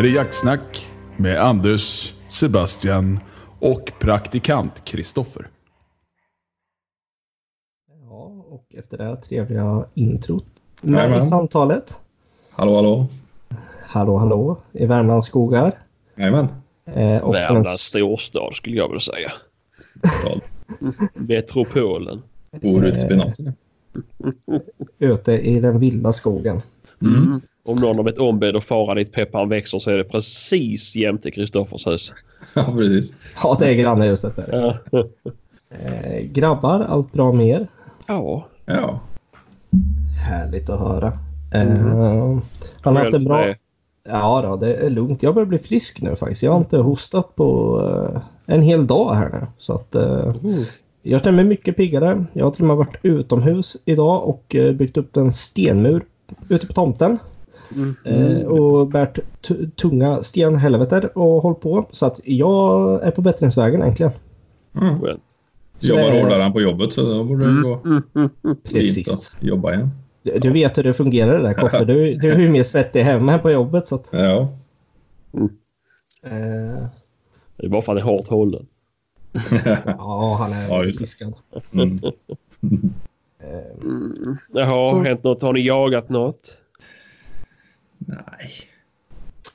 här är Jaktsnack med Anders, Sebastian och praktikant Kristoffer. Ja, och efter det här trevliga introt med Jajamän. samtalet. Hallå, hallå. Hallå, hallå i Värmlands skogar. Jajamän. Eh, och den Värmlands storstad skulle jag vilja säga. Metropolen. Bor ute i spenaten. ute i den vilda skogen. Mm. Om någon har blivit ombedd att fara dit pepparn växer så är det precis jämte Kristoffers hus. Ja, precis. Ja, det är grannehuset där. Ja. Eh, grabbar, allt bra med er? ja. Ja. Härligt att höra. Eh, har ni haft en bra... Ja då, det är lugnt. Jag börjar bli frisk nu faktiskt. Jag har inte hostat på eh, en hel dag här nu. Så att eh, jag känner mig mycket piggare. Jag har till och med varit utomhus idag och eh, byggt upp en stenmur ute på tomten. Mm. Eh, och bärt tunga stenhelveter och hållit på. Så att jag är på bättringsvägen äntligen. Mm. Skönt. Jobbar hårdare än på jobbet så då borde det gå Mm, mm, mm. Precis. att jobba igen. Du, du vet hur det fungerar det där Koffe. Du, du är ju mer svettig hemma än på jobbet. Så att, Ja. eh, Det är bara för att han är hårt hållen. ja, han är Ja, det. fiskad. Mm. Eh, Mm. Jaha, Så- hänt något? Har ni jagat något? Nej,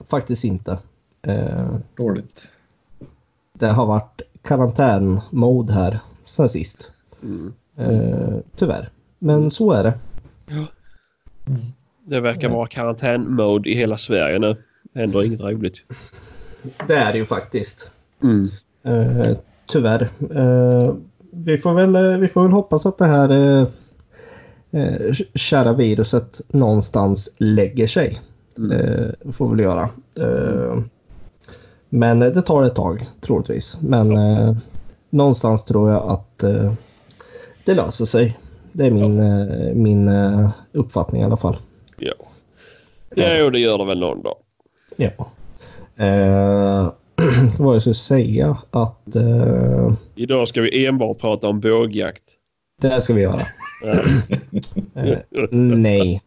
faktiskt inte. Eh, dåligt. det har varit karantänmode här sen sist. Mm. Eh, tyvärr. Men så är det. Det verkar vara karantänmode i hela Sverige nu. Händer inget roligt. Det är det ju faktiskt. Mm. Eh, tyvärr. Eh, vi, får väl, eh, vi får väl hoppas att det här eh, eh, kära viruset någonstans lägger sig. Eh, får väl göra. Eh, men det tar ett tag troligtvis. Men eh, någonstans tror jag att eh, det löser sig. Det är min, eh, min eh, uppfattning i alla fall. Ja. Ja, jo, det gör det väl någon dag. Ja. Eh, vad jag skulle säga att eh, Idag ska vi enbart prata om bågjakt. det ska vi göra. Ja. Eh, nej.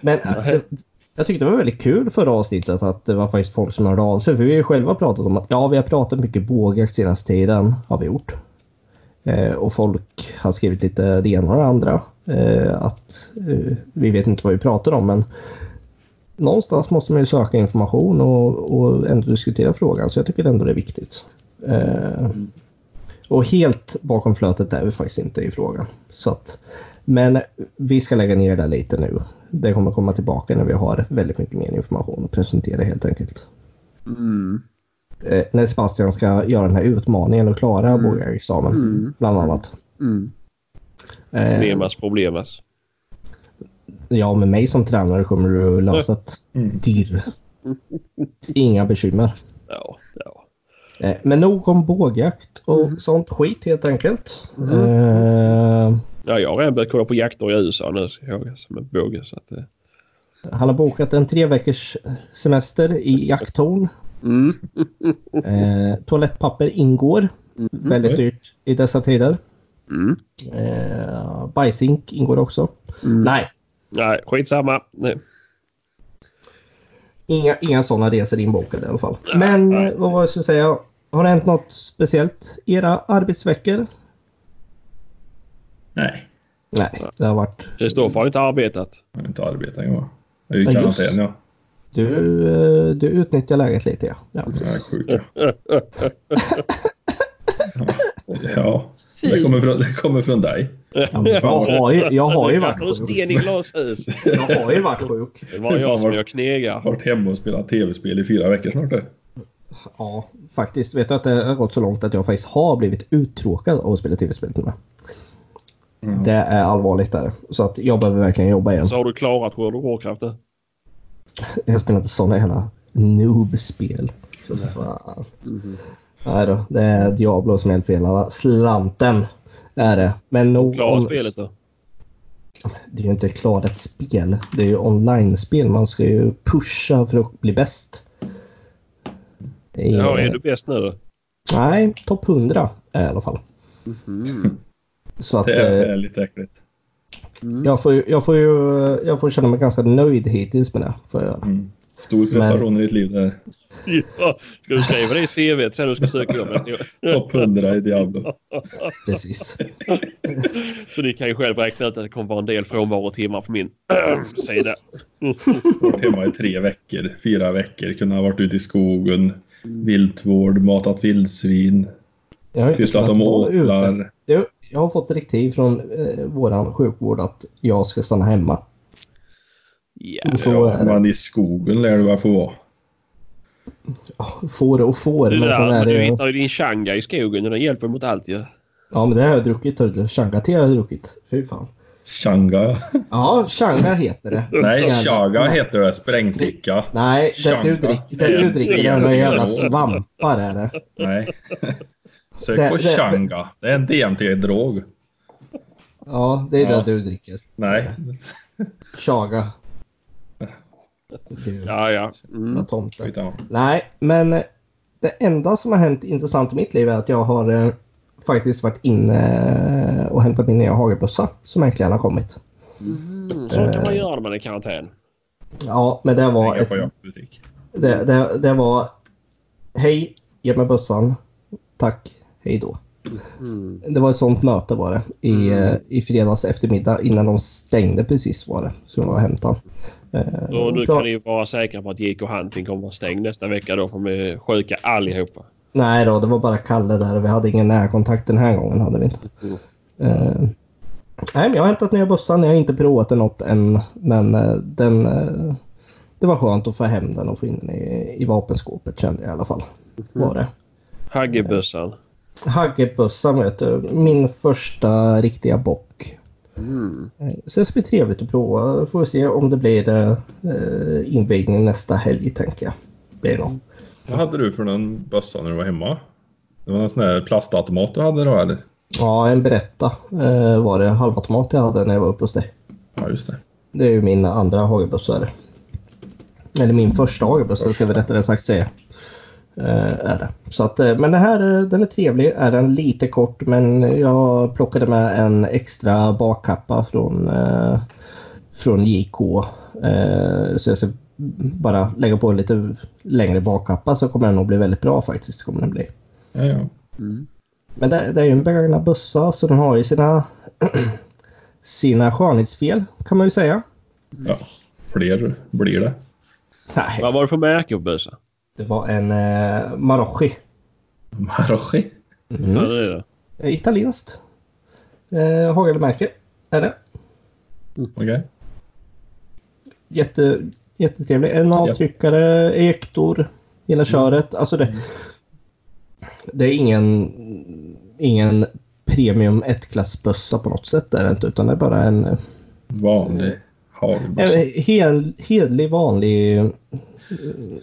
Men eh, jag tyckte det var väldigt kul förra avsnittet att det var faktiskt folk som hörde av sig. För vi har ju själva pratat om att ja, vi har pratat mycket bågjakt senaste tiden. Har vi gjort. Eh, och folk har skrivit lite det ena och det andra. Eh, att eh, vi vet inte vad vi pratar om men någonstans måste man ju söka information och, och ändå diskutera frågan. Så jag tycker ändå det är viktigt. Eh, och helt bakom flötet är vi faktiskt inte i frågan. Så att, men vi ska lägga ner det lite nu. Det kommer komma tillbaka när vi har väldigt mycket mer information att presentera helt enkelt. Mm. Eh, när Sebastian ska göra den här utmaningen och klara mm. bågexamen Mm. bland annat. Mm. Eh, Problemas, problemas. ja, med mig som tränare kommer du lösa ett Mm. dirr. Inga bekymmer. Ja, ja. Eh, men nog om bågjakt och sånt skit helt enkelt. Eh, Ja, jag har redan börjat kolla på jakter i USA nu. Jag som en båge. Så att, eh. han har bokat en tre veckors semester i jakttorn. mm. Eh, toalettpapper ingår. Väldigt Oj. dyrt i dessa tider. Mm. Eh, bajsink ingår också. Mm. Nej, Nej, skitsamma. Nej. inga, inga sådana resor inbokade i alla fall. Men nej. eh, vad var jag skulle säga? Har det hänt något speciellt i era arbetsveckor? Nej, Nej, det har varit... Kristoffer har inte arbetat. jag har inte arbetat igår. Jag är i Ja, just. karantän ja. Du, eh, du utnyttjar läget lite ja. ja. Jag är sjuk ja. Ja, det kommer från, det kommer från dig. ja jag, har ju, jag har ju varit du sten i sjuk. glashus. Jag har ju varit sjuk. Det var jag som gör knegar. Varit hemma och spelat tv-spel i fyra veckor snart nu. Ja, faktiskt. Vet du att det har gått så långt att jag faktiskt har blivit uttråkad av att spela tv-spel till och med. Mm. Det är allvarligt där. Så att jag behöver verkligen jobba igen. Så har du klarat World of Warcraft nu. Jag spelar inte sådana jävla noob-spel. Fan. Nej då, det är Diablo som fel. Alla Slanten är det. Men nog Klara om- spelet då. Det är ju inte klart ett spel. Det är ju online-spel. Man ska ju pusha för att bli bäst. Är- Ja, är du bäst nu då? Nej, topp 100 är jag i alla fall. Mm. Så att Det är, eh, lite äckligt. jag, får, jag, får ju, jag får känna mig ganska nöjd hittills med det. Får jag. Mm. Stor prestation i ditt liv där. Ja, ska du skriva det i CV sen du ska söka jobb nästa gång? Topp 100 i Diablo. Precis. Så ni kan ju själv räkna ut att det kommer vara en del frånvarotimmar på min sida. Varit hemma i tre veckor, fyra veckor. Kunde ha varit ute i skogen, viltvård, matat vildsvin, Jag har inte pysslat om åtlar. Jag, jag har fått direktiv från eh, våran sjukvård att jag ska stanna hemma. Ja, Så Ja, men i skogen lär du väl få vara. Ja, Får och får. det Men där, är men du hittar ju din changa i skogen och den hjälper mot allt ju. ja men det har jag druckit. Changa-te har jag druckit. Fy fan. Changa. Ja, changa heter det. Nej, chaga heter det. Sprängticka. Nej, det du, Changa. drick, det du dricker är några jävla svampar är det. Nej. Sök Det- på det- changa. Det är en DMT-drog. Ja, det är Ja. det du dricker. Nej. Chaga. Ja, ja. Mm. Nej, men eh, det enda som har hänt intressant i mitt liv är att jag har eh, faktiskt varit inne och hämtat min nya hagelbössa som äntligen har kommit. Mm, så kan man göra när man är i karantän. Ja, men det var ett, det, det, det var Hej, ge mig bössan. Tack, hej då. Mm. Det var ett sånt möte var det i, eh, i fredags eftermiddag innan de stängde precis var det. Så jag var och hämtade. Eh, nu så- kan ni vara säkra på att JK Hunting kommer vara stängd nästa vecka då för de är sjuka allihopa. Nej då, det var bara Kalle där och vi hade ingen närkontakt den här gången. hade vi inte. Mm. Eh, nej, men jag har hämtat nya bössan. Jag har inte provat den något än. Men eh, den, eh, det var skönt att få hem den och få in den i, i vapenskåpet kände jag i alla fall. Var det. Haggebössan. Haggebössan vet du. Min första riktiga bock. Mm. Eh, Så det ska bli trevligt att prova. Får vi se om det blir eh, invigning nästa helg tänker jag. Blir det. Vad hade du för någon bössa när du var hemma? Det var en sån här plastautomat du hade då eller? Ja, en berätta eh, var det halvautomat jag hade när jag var uppe hos dig. Ja just det. Det är ju min andra hagelbössa. det. Eller min första hagelbössa ska vi rättare sagt säga. Eh, är det. Så att, eh, men det här eh, den är trevlig. Är den lite kort men jag plockade med en extra bakkappa från, från JK. Så jag ska bara lägga på en lite längre bakkappa så kommer den nog bli väldigt bra faktiskt. Kommer den bli. Ja, ja. Mm. Men det, det är ju en begagnad bössa så den har ju sina, sina skönhetsfel kan man ju säga. ja. Fler blir det. Nej, Vad var det för märke på bössa? Det var en eh, Marochi. Marochi. Mm. Vad är det då? Eh, Italienskt. Eh, hagelmärke är det. Okej. Jätte, jättetrevlig. En avtryckare, ejektor, hela köret. Alltså det, det är ingen, ingen premium 1-klassbössa på något sätt. Är det inte, utan det är bara en, Vanlig hagelbössa. en hel, hedlig vanlig eh,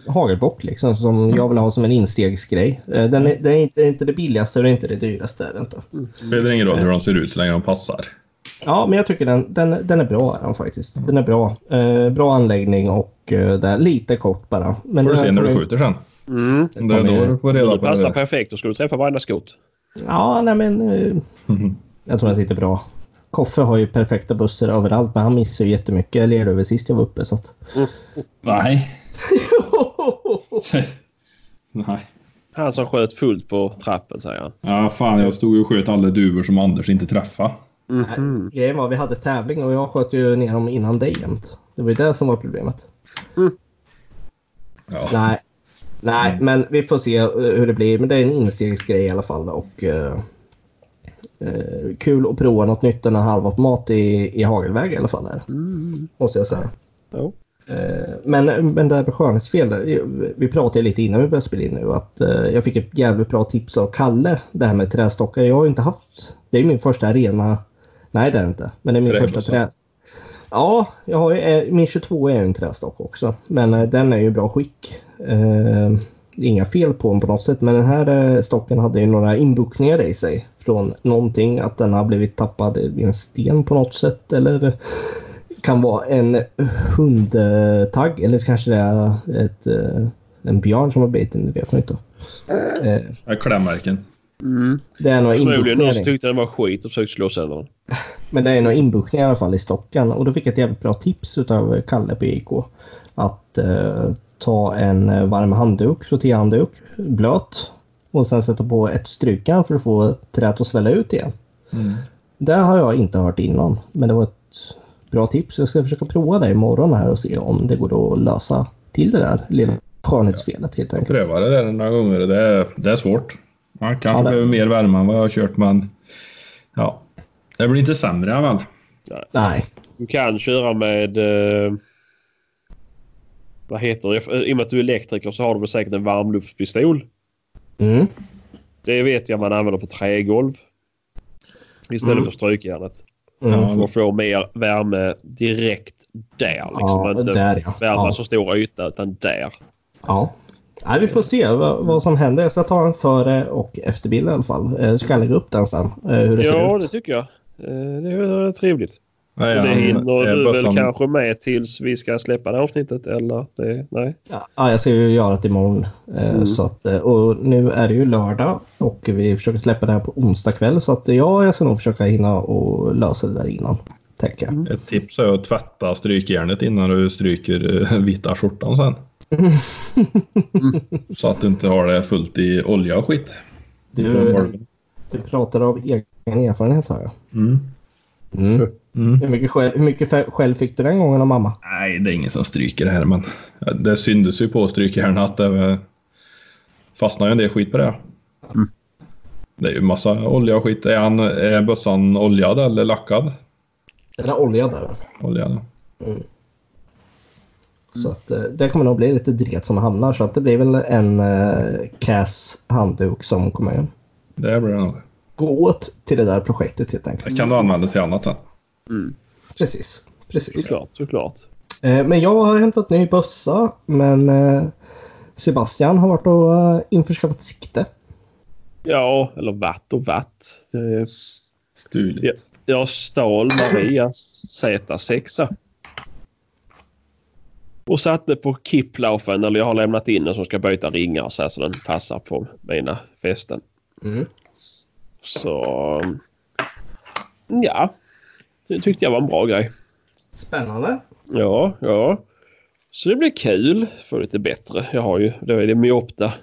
hagelbock liksom. Som jag vill ha som en instegsgrej. Eh, Den är, den är inte, inte det billigaste och det är inte det dyraste. Är det inte. Spelar ingen roll hur de ser ut så länge de passar. Ja, men jag tycker den, den, den är bra den faktiskt. Den är bra. Eh, bra anläggning och eh, där, lite kort bara. Men Får du se när du skjuter sen. Mm. Det är då du får reda Det på passar det. perfekt. Då ska du träffa varenda skott. Ja, nej men eh, jag tror den sitter bra. Koffe har ju perfekta bussar överallt men han missar ju jättemycket. Jag led över sist jag var uppe så att... Nej. Nej. Han som sköt fullt på trappen säger han. Ja fan jag stod och sköt alla duvor som Anders inte träffade. Mhm. Grejen var vi hade tävling och jag sköt ju ner dem innan dig jämt. Det var ju det som var problemet. Ja. Nej. Nej, men vi får se eh, hur det blir. Men det är en instegsgrej i alla fall. Och, eh, eh, kul att prova något nytt än en halvautomat i, i hagelväg i alla fall. Här, Mm. måste jag säga. Ja. Eh, Men, men det här med skönhetsfel. där, Vi pratade lite innan vi började spela in nu att eh, jag fick ett jävligt bra tips av Kalle. Det här med trästockar. Jag har ju inte haft. Det är min första arena. Nej det är det inte. Men det är min Träbössa. första trä. Ja, jag har ju, eh, min 22 är en trästock också. Men eh, den är ju i bra skick. Eh, inga fel på den på något sätt. Men den här eh, stocken hade ju några inbuktningar i sig. Från någonting. Att den har blivit tappad vid en sten på något sätt. Eller kan vara en hundtagg. Eller kanske det är ett, eh, en björn som har bitit den. Det vet man inte. Eh, Ja, Klämmärken. Mm. det är några Förmodligen någon som tyckte den var skit och försökte slå sönder den. Men det är några inbokningar i alla fall i stockan och då fick jag ett jävligt bra tips utav Kalle på IK. Att eh, ta en eh, varm handduk, frottéhandduk, blöt. Och sen sätta på ett strykjärn för att få träet att svälla ut igen. Mm. Det har jag inte hört innan. Men det var ett bra tips. Jag ska försöka prova det imorgon här och se om det går att lösa till det där lilla skönhetsfelet helt enkelt. Pröva det där några gånger. Det är, det är svårt. Man kanske Ja, det- behöver mer värme än vad jag har kört men ja, det blir inte sämre i alla fall. Nej. Du kan köra med... Eh, vad heter det? I och med att du är elektriker så har du väl säkert en varmluftspistol. Mm. Det vet jag man använder på trägolv. Istället Mm. för strykjärnet. Mm. För att få mer värme direkt där. Liksom. Ja, inte där ja. värma Ja. så stor yta utan där. ja. Nej, vi får se vad, vad som händer. Jag ska ta en före och efterbild i alla fall. Eh, Jag ska lägga upp den sen. eh, Hur det Ja, ser ut. det tycker jag. Eh, Det är trevligt. Nej, Och det han hinner är du väl bössan- kanske med tills vi ska släppa det här avsnittet eller? Det, nej. Ja, ja, jag ska ju göra det imorgon. Eh, Mm. Så att, eh, och nu är det ju lördag och vi försöker släppa det här på onsdag kväll. Så att, ja, jag ska nog försöka hinna och lösa det där innan. Tänker jag. Ett tips är att tvätta strykjärnet innan du stryker eh, vita skjortan sen. Så att du inte har det fullt i olja och skit. Du, du pratar av egen erfarenhet här. ja. Mm. Mm. Mm. Hur mycket, skäll, hur mycket skäll fick du den gången av mamma? Nej, det är ingen som stryker det här men det syndes ju på strykjärnet att det fastnar ju en del skit på det. Mm. Det är ju massa olja och skit. Är, han, är bössan oljad eller lackad? Den är olja där. Oljad. Så att, eh, det kommer nog bli lite dret som hamnar. Så att det blir väl en uh, Cass handduk som kommer Det blir det nog. gå åt till det där projektet helt enkelt. Det kan du använda till annat sen. Mm. Precis. Precis. Såklart, såklart. Eh, Men jag har hämtat ny bössa men eh, Sebastian har varit och eh, införskaffat sikte. Ja, eller vatt och vatt. Det, Stuligt. Ja. jag stal Marias Z6. Och satte på kipplaufen, eller jag har lämnat in den som ska byta ringar så, här, så den passar på mina fästen. Mm. Så ja, det tyckte jag var en bra grej. Spännande. Ja, ja. Så det blir kul. Få lite bättre. Jag har ju, då är det Miopta.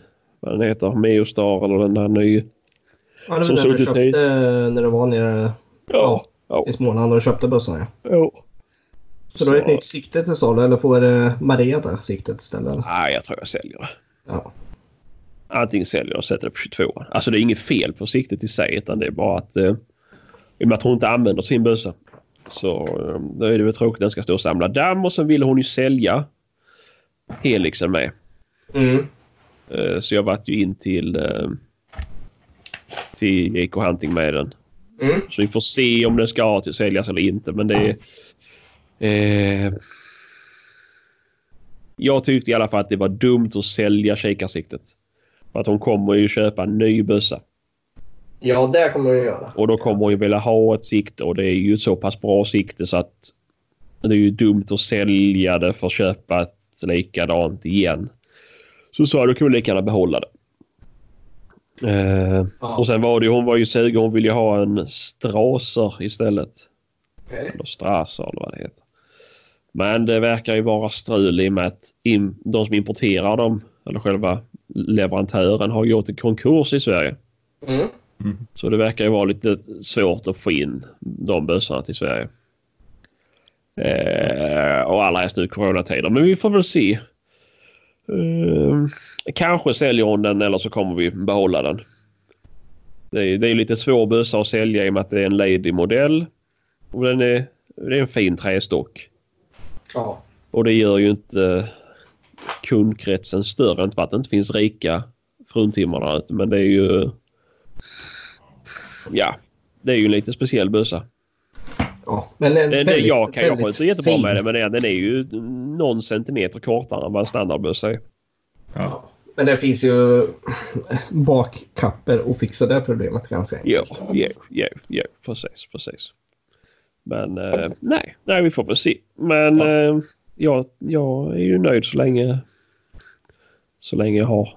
Vad den heter. Meostar eller den där nya. Ja, det Som var den du köpte när du var nere Ja. Ja. i Småland och köpte bössan ja. ja. Så, då är det ett nytt sikte till salu eller får Maria det siktet istället? Nej, jag tror jag säljer det. Ja. Antingen säljer jag och sätter det på 22. Alltså det är inget fel på siktet i sig utan det är bara att eh, att hon inte använder sin bössa. Så eh, då är det väl tråkigt att den ska stå och samla damm och sen ville hon ju sälja Helixen med. Mm. Eh, Så jag vart ju in till, eh, till JK Hunting med den. Mm. Så vi får se om den ska till säljas eller inte. Men det är... Eh, jag tyckte i alla fall att det var dumt att sälja kikarsiktet. För att hon kommer ju köpa en ny bössa. Ja, det kommer du göra. Och då kommer hon ju vilja ha ett sikte och det är ju ett så pass bra sikte så att det är ju dumt att sälja det för att köpa ett likadant igen. Så sa jag då kan vi lika gärna behålla det. Eh. Och sen var det ju, hon var ju sugen, hon ville ju ha en Straser istället. Okej. Eller Strasser eller vad det heter. Men det verkar ju vara strul i och med att de som importerar dem, eller själva leverantören, har gått i konkurs i Sverige. Mm. Så det verkar ju vara lite svårt att få in de bössorna till Sverige. Eh, och alla helst nu coronatider. Men vi får väl se. Eh, kanske säljer hon den eller så kommer vi behålla den. Det är, det är lite svår bössa att sälja i och med att det är en Lady-modell. Och den är, det är en fin trästock. Ja. Och det gör ju inte kundkretsen större. Inte för att det inte finns rika fruntimmer där ute. Men det är ju... Ja, det är ju en lite speciell bössa. ja. Men en Det, det, väldigt, jag kan ju väldigt skjuta jättebra fin. med det men den, den är ju någon centimeter kortare än vad en standardbössa är. Ja. Men det finns ju bakkapper att fixa det problemet ganska Jo, enkelt. jo, jo, jo, precis, precis. Men eh, nej, nej, vi får väl se. Men Ja. eh, jag, jag är ju nöjd så länge så länge jag har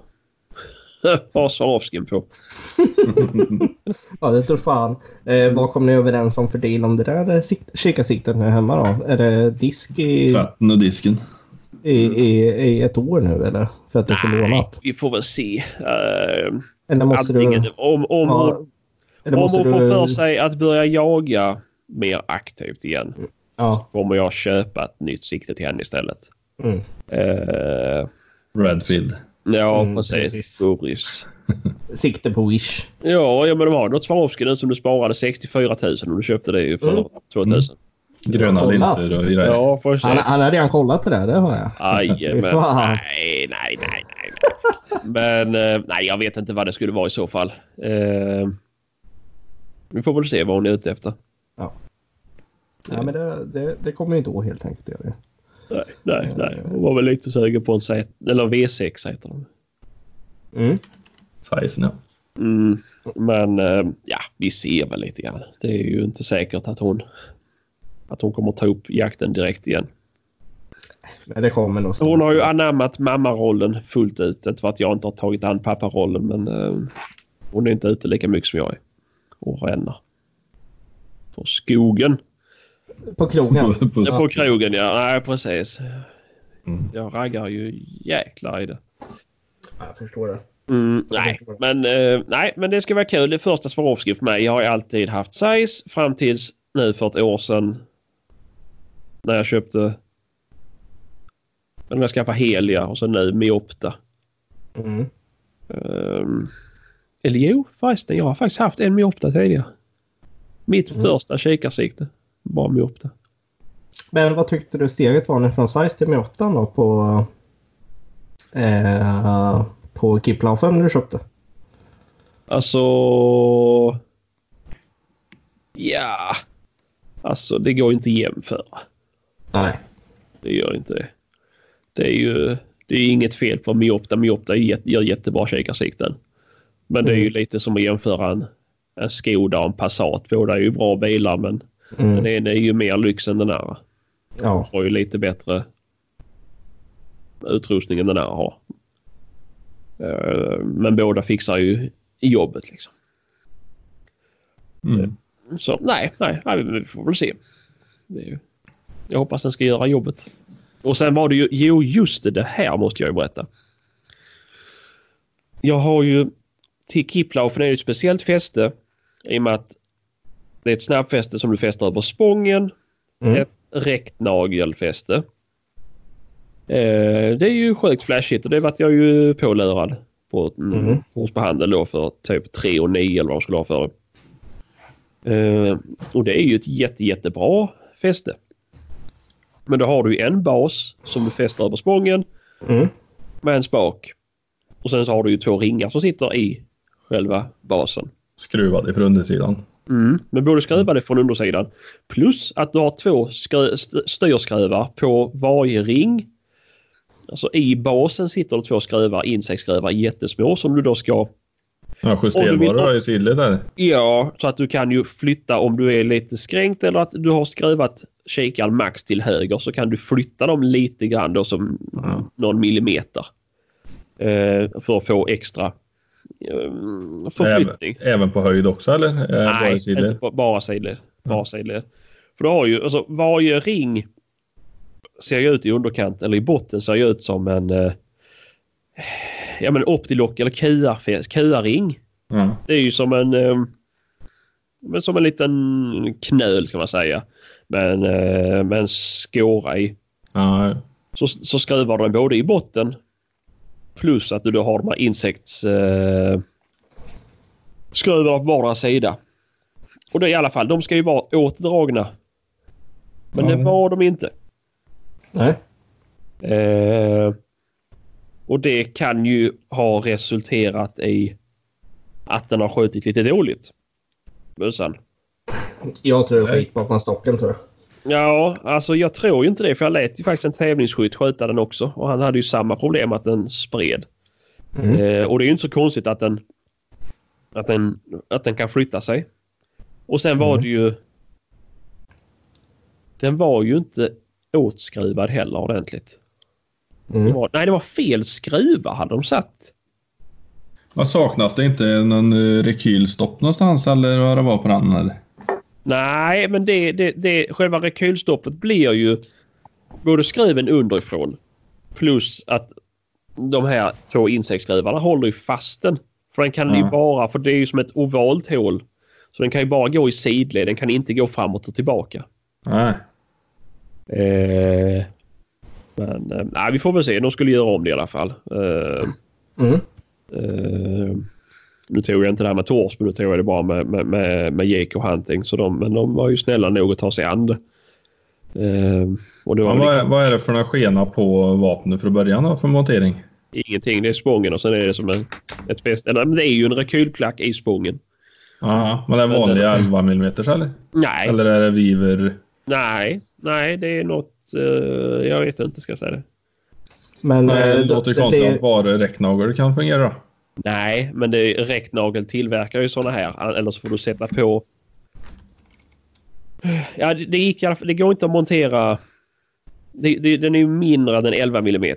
har Swarovskin på. Ja, det tror fan. Eh, vad kom ni överens om för deal om det där eh, sikt- kikarsiktet nu hemma då? Är det disk i... Tvätten och disken. i, i, i ett år nu eller? För att du får Nej, lånat? vi får väl se. Uh, Eller måste antingen, du... om om, Ja, eller om hon får för sig att börja jaga mer aktivt igen Ja. kommer jag köpa ett nytt sikte till henne istället. Mm. Uh, Redfield. Ja, Mm, precis. precis. Boris. Sikte på Wish. Ja, ja men de har något Swarovski nu som du sparade 64 000 om du köpte det ju för Mm. 2000. Gröna Kollat. linser och grejer. Ja, precis. Han, han har redan kollat på det, det har jag. Jajamän. Fan. Nej, nej, nej, nej. nej. Men eh, nej, jag vet inte vad det skulle vara i så fall. Eh, vi får väl se vad hon är ute efter. Ja, men det, det, det kommer ju inte gå helt enkelt. Gör det. Nej, nej, nej. Hon var väl lite sugen på en Z, eller en V6 heter den. Mm. Sizen ja. Mm, men eh, ja, vi ser väl lite grann. Det är ju inte säkert att hon att hon kommer ta upp jakten direkt igen. Men det kommer nog. Hon har ju anammat mammarollen fullt ut. Inte för att jag inte har tagit an papparollen men eh, hon är inte ute lika mycket som jag är. Och ränner. På skogen. På krogen. På, på, Ja, på krogen ja. Nej precis. Mm. Jag raggar ju jäklar i det. Ja, Jag förstår det. Mm, nej, men, eh, nej, men det ska vara kul. Det första Swarovski för mig. Jag har alltid haft size fram tills nu för ett år sedan. När jag köpte... När jag skaffade Helia och så nu Miopta. Mm. Um, eller jo, förresten. Jag har faktiskt haft en Miopta tidigare. Mitt Mm. första kikarsikte. Bara Miopta. Men vad tyckte du steget var nu från size till 8 då på eh, på Kiplaufen du köpte? Alltså... Ja. Alltså det går inte att jämföra. Nej. Det gör inte det. Det är ju det är inget fel på Miopta. Miopta gör jättebra kikarsikten. Men det är ju Mm. lite som att jämföra en, en Skoda och en Passat. Båda är ju bra bilar men den Mm. ena är ju mer lyx än den andra. Ja. Har ju lite bättre utrustning än den andra har. Eh, Men båda fixar ju i jobbet liksom. Mm. Så nej, nej, nej, vi får väl se. Det är ju, jag hoppas den ska göra jobbet. Och sen var det ju, jo just det, det här måste jag ju berätta. Jag har ju till Kiplaufen är det ett speciellt fäste i och med att det är ett snabbfäste som du fäster över spången. Mm. Ett räktnagelfäste. Eh, det är ju sjukt flashigt och det vart jag ju pålurad på mm. Hos på handel då för typ 3 och 9 eller vad de skulle ha för det. Eh, och det är ju ett jätte, jättebra fäste. Men då har du en bas som du fäster över spången Mm. med en spak. Och sen så har du ju två ringar som sitter i själva basen. Skruvad ifrån undersidan. Mm. Men både skruvade från undersidan plus att du har två skrö- st- styrskruvar på varje ring. Alltså i basen sitter det två skruvar, insektsskruvar jättesmå som du då ska Ja, justerbara då i sillet där. Ja, så att du kan ju flytta om du är lite skränkt eller att du har skruvat kikaren max till höger så kan du flytta dem lite grann då som Ja. någon millimeter. Eh, för att få extra förflyttning. Även, även på höjd också eller? Eh, bara Nej, i sillet? inte på, bara sidled. Bara sidled. För du har ju, alltså varje ring ser ju ut i underkant eller i botten ser ju ut som en eh, ja men optilock eller QR-ring. Ja. Det är ju som en eh, men som en liten knöl ska man säga. Men eh, med en skåra i. Ja, Så, så skruvar du den både i botten plus att du då har de här insekts eh, skruvar på vardera sida. Och det är i alla fall, de ska ju vara åtdragna. Men Ja. det var de inte. Nej. Eh, och det kan ju ha resulterat i att den har skjutit lite dåligt. Bössan. Jag tror det är Nej. skit bakom stocken tror jag. Ja, alltså jag tror ju inte det för jag lät ju faktiskt en tävlingsskytt skjuta den också och han hade ju samma problem att den spred. Mm. Eh, och det är ju inte så konstigt att den att den, att den kan flytta sig. Och sen var Mm. det ju den var ju inte åtskruvad heller ordentligt. Det Mm. var, nej, det var fel skruvar hade de satt. Vad saknas det inte någon eh, rekylstopp någonstans eller vad det var på den eller? Nej, men det, det, det, själva rekylstoppet blir ju både skruven underifrån Plus att de här två insektsskruvarna håller ju fast den. För den kan ju Ja. bara, för det är ju som ett ovalt hål. Så den kan ju bara gå i sidled, den kan inte gå framåt och tillbaka. Nej. Eh, men eh, nej, vi får väl se. De skulle göra om det i alla fall. Eh, Mm. Nu tog jag inte det här med Torsby, nu tog jag det bara med, med, med, med Jake och Hunting. Så de, men de var ju snälla nog att ta sig an det. Eh, och det var Men vad, är, vad är det för några skena på vapnet från början då, för montering? ingenting. Det är spången och sen är det som en, ett fäst. Eller men det är ju en rekylklack i spången. Ja, men det är vanliga 11 mm eller? Nej, Eller är det Viver? nej, nej, det är något. eh, jag vet inte, ska jag säga det. Men Nej, det eh, låter det- konstigt det- att bara räcknagel kan fungera. Nej, men det räcknagel tillverkar ju såna här. Eller så får du sätta på. Ja, det, gick. Det går inte att montera. Det, det, den är ju mindre än 11 mm.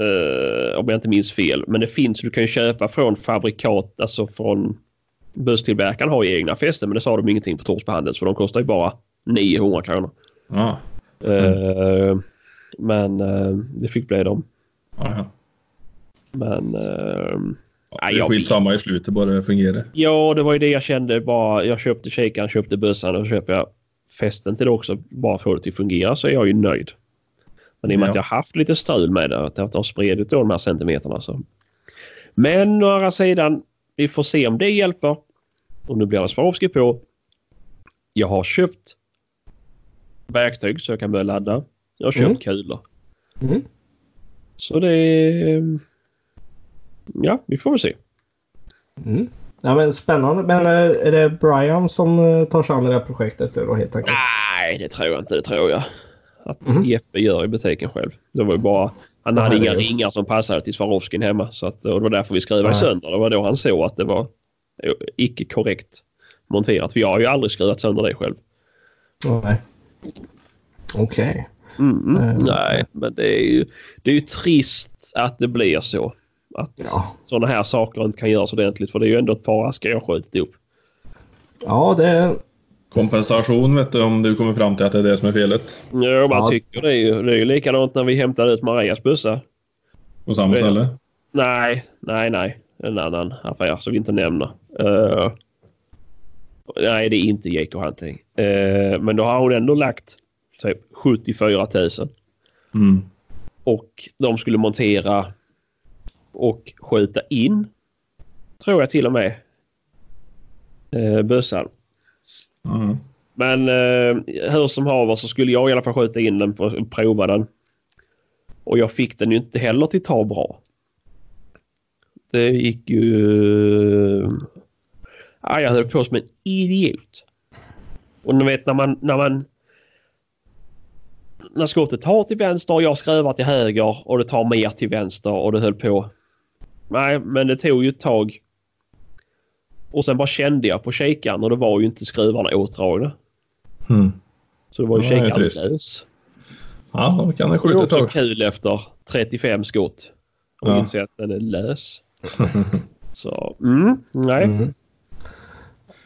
Uh, om jag inte minns fel. Men det finns. Du kan ju köpa från fabrikat. Alltså från busstillverkaren har ju egna fästen. Men det sa de ingenting på Torsbyhandel. Så de kostar ju bara 900 kronor. Ja. Eh, men eh, det fick bli dem. ja, ja. Men uh, Det är skitsamma i slutet, bara det fungerar. Ja, det var ju det jag kände bara. Jag köpte kikaren, köpte bössan och så köper jag fästen till det också. Bara för det att fungera så är jag ju nöjd. Men i och med Ja. att jag haft lite strul med det, att det har spridit då de här centimeterna så. Men å andra sidan, vi får se om det hjälper. Och nu blir det Swarovski på. Jag har köpt verktyg så jag kan börja ladda. Jag har köpt Mm. kulor. Mm. Så det är... Ja, vi får väl se. Mm. Ja, men spännande. Men eh, är det Brian som eh, tar sig an det här projektet då helt enkelt? Nej, det tror jag inte. Det tror jag att Mhm. Jeppe gör i butiken själv. Det var ju bara... Han hade inga ringar som passade till Swarovskin hemma. Så att, och det var därför vi skruvade sönder. Det var då han såg att det var eh, icke korrekt monterat. För jag har ju aldrig skruvat sönder det själv. Nej. Okej. Mm, Eh, nej, men det är ju det är ju trist att det blir så. Att Ja. sådana här saker inte kan göras ordentligt. För det är ju ändå ett par askar jag skjutit upp. Ja, det... Kompensation vet du om du kommer fram till att det är det som är felet. Ja, man Ja. tycker det är ju. Det är ju likadant när vi hämtade ut Marias bussa. På samma är ställe. Nej, nej, nej. En annan affär som vi inte nämner. Eh, nej, det är inte Jake Hunting. Uh, men då har hon ändå lagt typ 74 000. Mm. Och de skulle montera och skjuta in. Tror jag till och med. Uh, bössan. Mm. Men eh, hur som haver så skulle jag i alla fall skjuta in den och prova den. Och jag fick den ju inte heller till ta bra. Det gick ju... Ja, jag höll på som en idiot. Och ni vet när man... När, man, när skottet tar till vänster och jag skruvar till höger och det tar mer till vänster och det höll på. Nej, men det tog ju ett tag. Och sen bara kände jag på kikaren och det var ju inte skruvarna åtdragna. Mm. Så det var ju Ja, det är kikaren lös. Ja, då kan det Det är skjuta ett också tag. kul efter 35 skott. Och Ja. inse att den är lös. Så, mm, nej. Mm.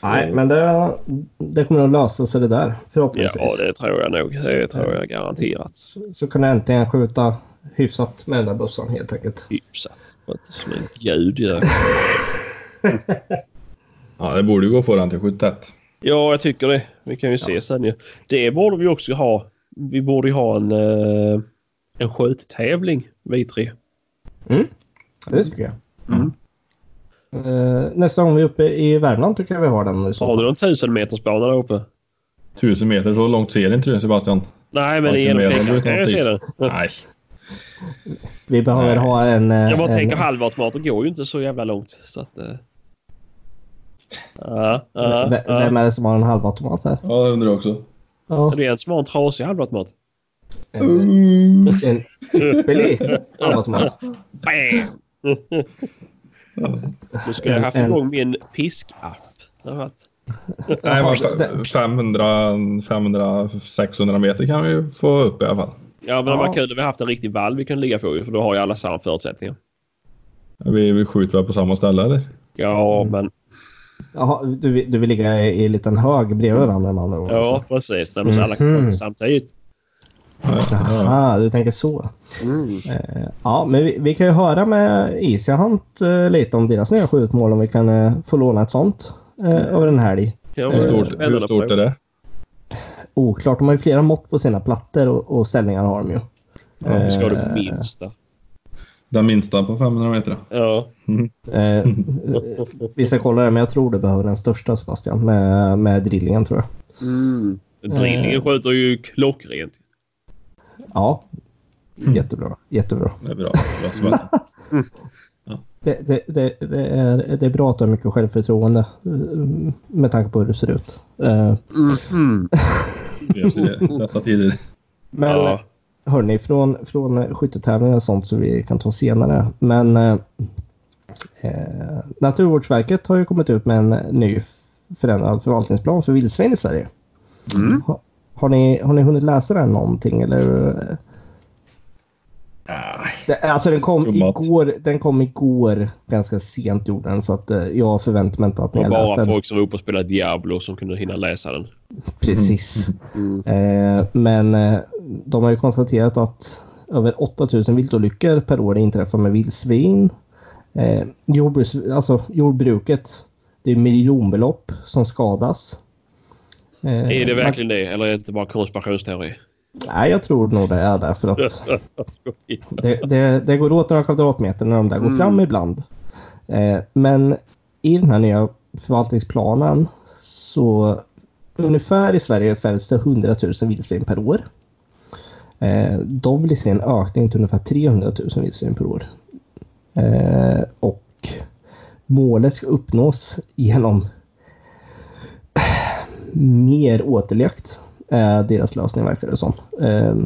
Nej, men det, det kommer att lösa sig det där förhoppningsvis. Ja, det tror jag nog. Det tror jag garanterat. Så, så kan jag äntligen skjuta hyfsat med den där bussen helt enkelt. Hyfsat. Inte som en gud gör. Ja, det borde ju gå att få den till 71. Ja, jag tycker det. Vi kan ju se sen ju. Det borde vi också ha. Vi borde ju ha en, eh, en skjuttävling, vi tre. Mm. Det tycker jag. Mm. Eh, nästa gång vi är uppe i Värmland tycker jag vi har den. Har du någon tusen meters bana där uppe? 1000 meter, så långt ser inte du Sebastian. Nej, men genom fickan kan jag se den. Nej. Vi behöver Nej. ha en... eh, Jag bara en, tänker halvautomater går ju inte så jävla långt. Så att, eh. Ja, ja, v-. Vem är det som har en halvautomat här? Ja, det undrar jag också. Ja, Det är en som har en trasig halvautomat. en, en ypperlig halvautomat. Bam! Nu ska jag En- haft igång min piskapp. Nej, Jaha, men det- 500, 500, 600 meter kan vi få upp i alla fall. Ja, men det Ja. var kul att vi haft en riktig vall vi kan ligga på för då har ju alla samma förutsättningar. Vi, vi skjuter väl på samma ställe eller? Ja, Mm. men Jaha, du, vill- du vill ligga i, i en liten hög bredvid varandra med andra ord? ja, alltså. precis. Där så alla kan Mhm. skjuta samtidigt. Jaha, du tänker så. Mm. Eh, ja, men vi, vi, kan ju höra med Isiahant eh, lite om deras nya skjutmål om vi kan eh, få låna ett sånt eh, över en helg. Ja, Hur stort, hur stort är det? Oklart, de har ju flera mått på sina plattor och, och ställningar har de ju. Ja, vi ska ha det Eh, minsta. Den minsta på 500 meter? Ja. Eh, vi ska kolla det, men jag tror du behöver den största Sebastian med, med drillingen tror jag. Mm. Drillingen skjuter ju klockrent. Ja, jättebra. Jättebra. Det är bra. bra Sebastian. Det, det, det, det, är, det är bra att du har mycket självförtroende eh, med tanke på hur du ser ut. Eh, Mm. Det i dessa tider. Men Ja. hörni, från, från skyttetävlingar och sånt så vi kan ta senare. Men eh, eh, Naturvårdsverket har ju kommit ut med en ny förändrad förvaltningsplan för vildsvin i Sverige. Mm. Ha, har, ni, har ni hunnit läsa den någonting eller? Det, alltså den kom, igår, den kom igår ganska sent gjorde den så att eh, jag förväntar mig inte att ni Det var har läst bara den. folk som var uppe och spelade Diablo som kunde hinna läsa den. Precis. Mm. Eh, men eh, de har ju konstaterat att över 8000 viltolyckor per år inträffar med vildsvin. Eh, jordbruks, alltså jordbruket, det är miljonbelopp som skadas. Eh, Är det man- verkligen det eller är det inte bara konspirationsteori? Nej, jag tror nog det är det för att det, det, det går åt några kvadratmeter när de där går Mm. fram ibland. Eh, men i den här nya förvaltningsplanen så ungefär i Sverige fälls det 100 000 vildsvin per år. Eh, de vill se en ökning till ungefär 300 000 vildsvin per år. Eh, och målet ska uppnås genom mer återjakt. är deras lösning verkar det som. Eh,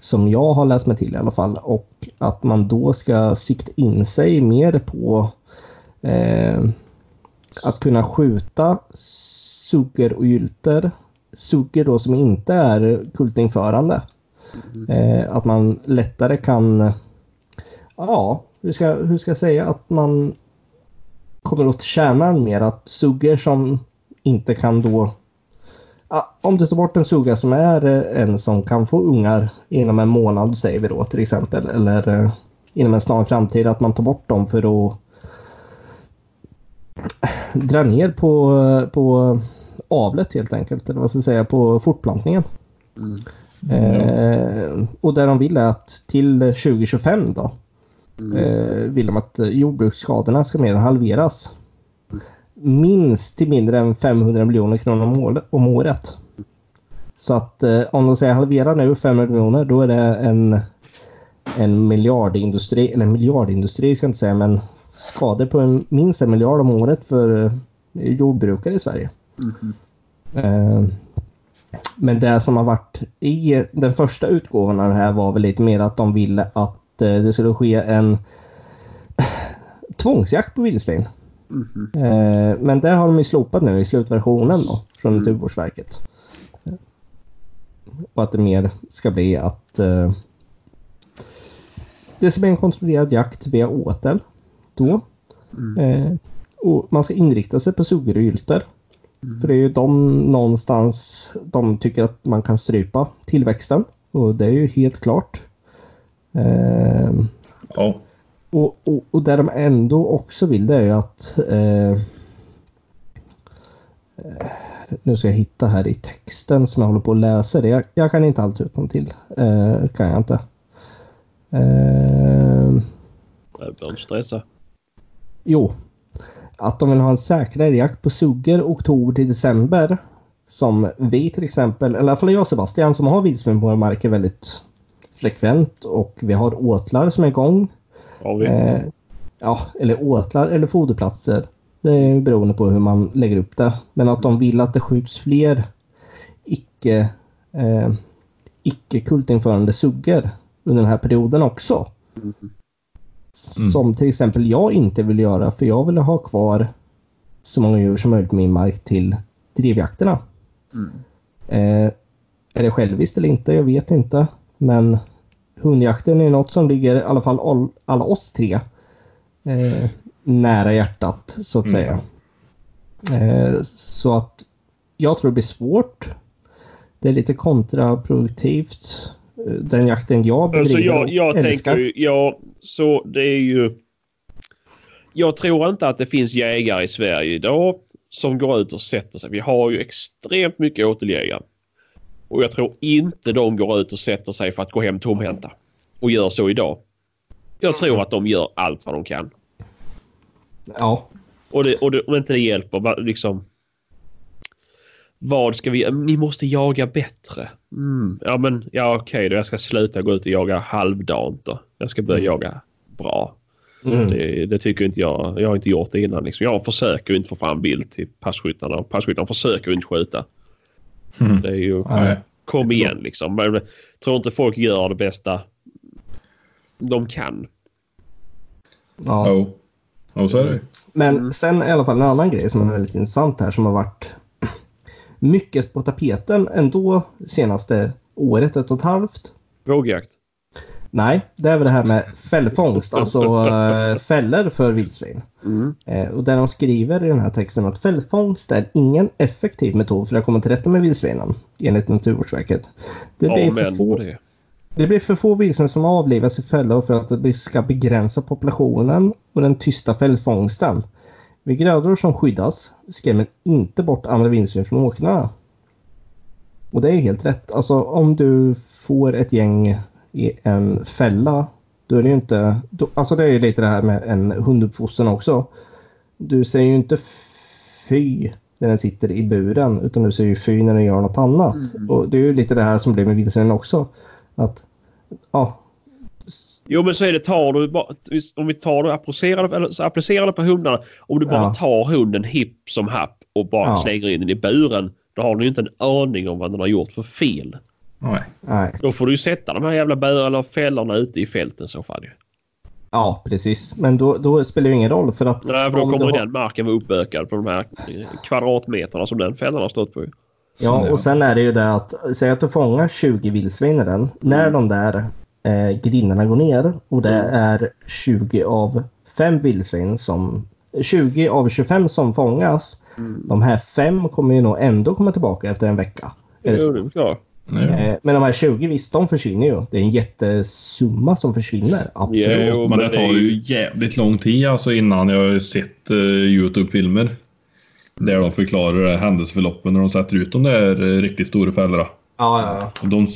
som jag har läst mig till i alla fall. Och att man då ska sikta in sig mer på eh, att kunna skjuta suggor och gylter. Suggor då som inte är kultinförande. Eh, att man lättare kan, ja, hur ska, hur ska jag säga, att man kommer åt kärnan mer. Att suggor som inte kan då Ja, om du tar bort en sugga som är eh, en som kan få ungar inom en månad säger vi då till exempel. Eller eh, inom en snar framtid att man tar bort dem för att dra ner på, på avlet helt enkelt. Eller vad ska jag säga, på fortplantningen. Mm. Eh, och där de vill är att till 2025 då eh, vill de att jordbruksskadorna ska mer än halveras. Minst till mindre än 500 miljoner kronor om året. Om året. Så att eh, om de säger halvera nu 500 miljoner då är det en, en miljardindustri, eller en miljardindustri ska jag inte säga men skador på en, minst en miljard om året för eh, jordbrukare i Sverige. Eh, men det som har varit i den första utgåvan av det här var väl lite mer att de ville att eh, det skulle ske en tvångsjakt på vildsvin. Eh, men det har de ju slopat nu i slutversionen då från Naturvårdsverket. Och att det mer ska bli att eh, det ska bli en kontrollerad jakt via åtel. Då. Eh, och man ska inrikta sig på suggor och gylter. För det är ju de någonstans de tycker att man kan strypa tillväxten. Och det är ju helt klart. Eh, Ja. och, och, och där de ändå också vill det är ju att eh, eh, nu ska jag hitta här i texten som jag håller på att läsa det. Jag, jag kan inte allt utan till. Eh, kan jag inte. Eh, Jag behöver inte stressa. Jo. Att de vill ha en säkrare jakt på suggor oktober till december. Som vi till exempel, eller i alla fall jag och Sebastian som har vildsvin på vår mark är väldigt frekvent och vi har åtlar som är igång. Har vi? Eh, ja, eller åtlar eller foderplatser. Det är beroende på hur man lägger upp det. Men att de vill att det skjuts fler icke, eh, icke kultinförande suggor under den här perioden också. Som till exempel jag inte vill göra för jag vill ha kvar så många djur som möjligt på min mark till drivjakterna. Eh, är det själviskt eller inte? Jag vet inte. Men hundjakten är något som ligger i alla fall all, alla oss tre eh, nära hjärtat så att Mm. säga. Eh, så att jag tror det blir svårt. Det är lite kontraproduktivt den jakten jag bedriver Alltså jag, jag älskar. tänker ju, ja, så det är ju... Jag tror inte att det finns jägare i Sverige idag som går ut och sätter sig. Vi har ju extremt mycket åteljägare. Och jag tror inte de går ut och sätter sig för att gå hem tomhänta. Och gör så idag. Jag tror att de gör allt vad de kan. Ja. Och, det, och det, om inte det hjälper, liksom... Vad ska vi... Ni måste jaga bättre. Mm. Ja men, ja okej då. Jag ska sluta gå ut och jaga halvdant då. Jag ska börja jaga bra. Mm. Det, det tycker inte jag. Jag har inte gjort det innan. Liksom. Jag försöker inte få fram bild till passkyttarna. och Passkyttarna försöker inte skjuta. Mm. Det är ju... Nej. Kom igen liksom. Men jag tror inte folk gör det bästa de kan. ja. Jo. Jo, så är det ju. Men Mm. sen i alla fall en annan grej som är väldigt intressant här som har varit mycket på tapeten ändå senaste året, ett och ett halvt. Vågjakt. Nej, det är väl det här med fällfångst, alltså äh, fällor för vildsvin. Mm. Eh, och där de skriver i den här texten att fällfångst är ingen effektiv metod för att komma till rätta med vildsvinen enligt Naturvårdsverket. Det blir, för Amen på få, det. det blir för få vildsvin som avlivas i fällor för att det ska begränsa populationen och den tysta fällfångsten. Vid grödor som skyddas skrämmer inte bort andra vildsvin från åkrarna. Och det är helt rätt. Alltså om du får ett gäng i en fälla då är det ju inte... Då, alltså det är ju lite det här med en hunduppfostran också. Du säger ju inte fy när den sitter i buren utan du säger ju fy när den gör något annat. Och det är ju lite det här som blir med vildsvinen också. Att ja, Jo men så är det tar du bara, om vi tar det och applicerar eller så applicerar det på hundarna. Om du bara Ja. tar hunden hipp som happ och bara Ja. slänger in den i buren. Då har den ju inte en aning om vad den har gjort för fel. Nej. nej. Då får du ju sätta de här jävla burarna eller fällorna ute i fälten så fall ju. Ja, precis. Men då, då spelar det ingen roll för att... Nej, för då om du kommer har- den marken vara uppökad på de här eh, kvadratmeterna som den fällan har stått på. Ja, och sen är det ju det att säg att du fångar 20 vildsvin i den. När de där eh, grindarna går ner och det är 20 av 5 vildsvin som 20 av 25 som fångas. De här fem kommer ju nog ändå komma tillbaka efter en vecka. Jo, det är klart. Nej. Eh, Men de här 20 visst, de försvinner ju. Det är en jättesumma som försvinner. Absolut. Jo, men men det tar ju- jävligt lång tid alltså innan jag har sett uh, Youtube-filmer. Där de förklarar händelseförloppen när de sätter ut de där uh, riktigt stora fällorna. Ja, ja, ja. Och de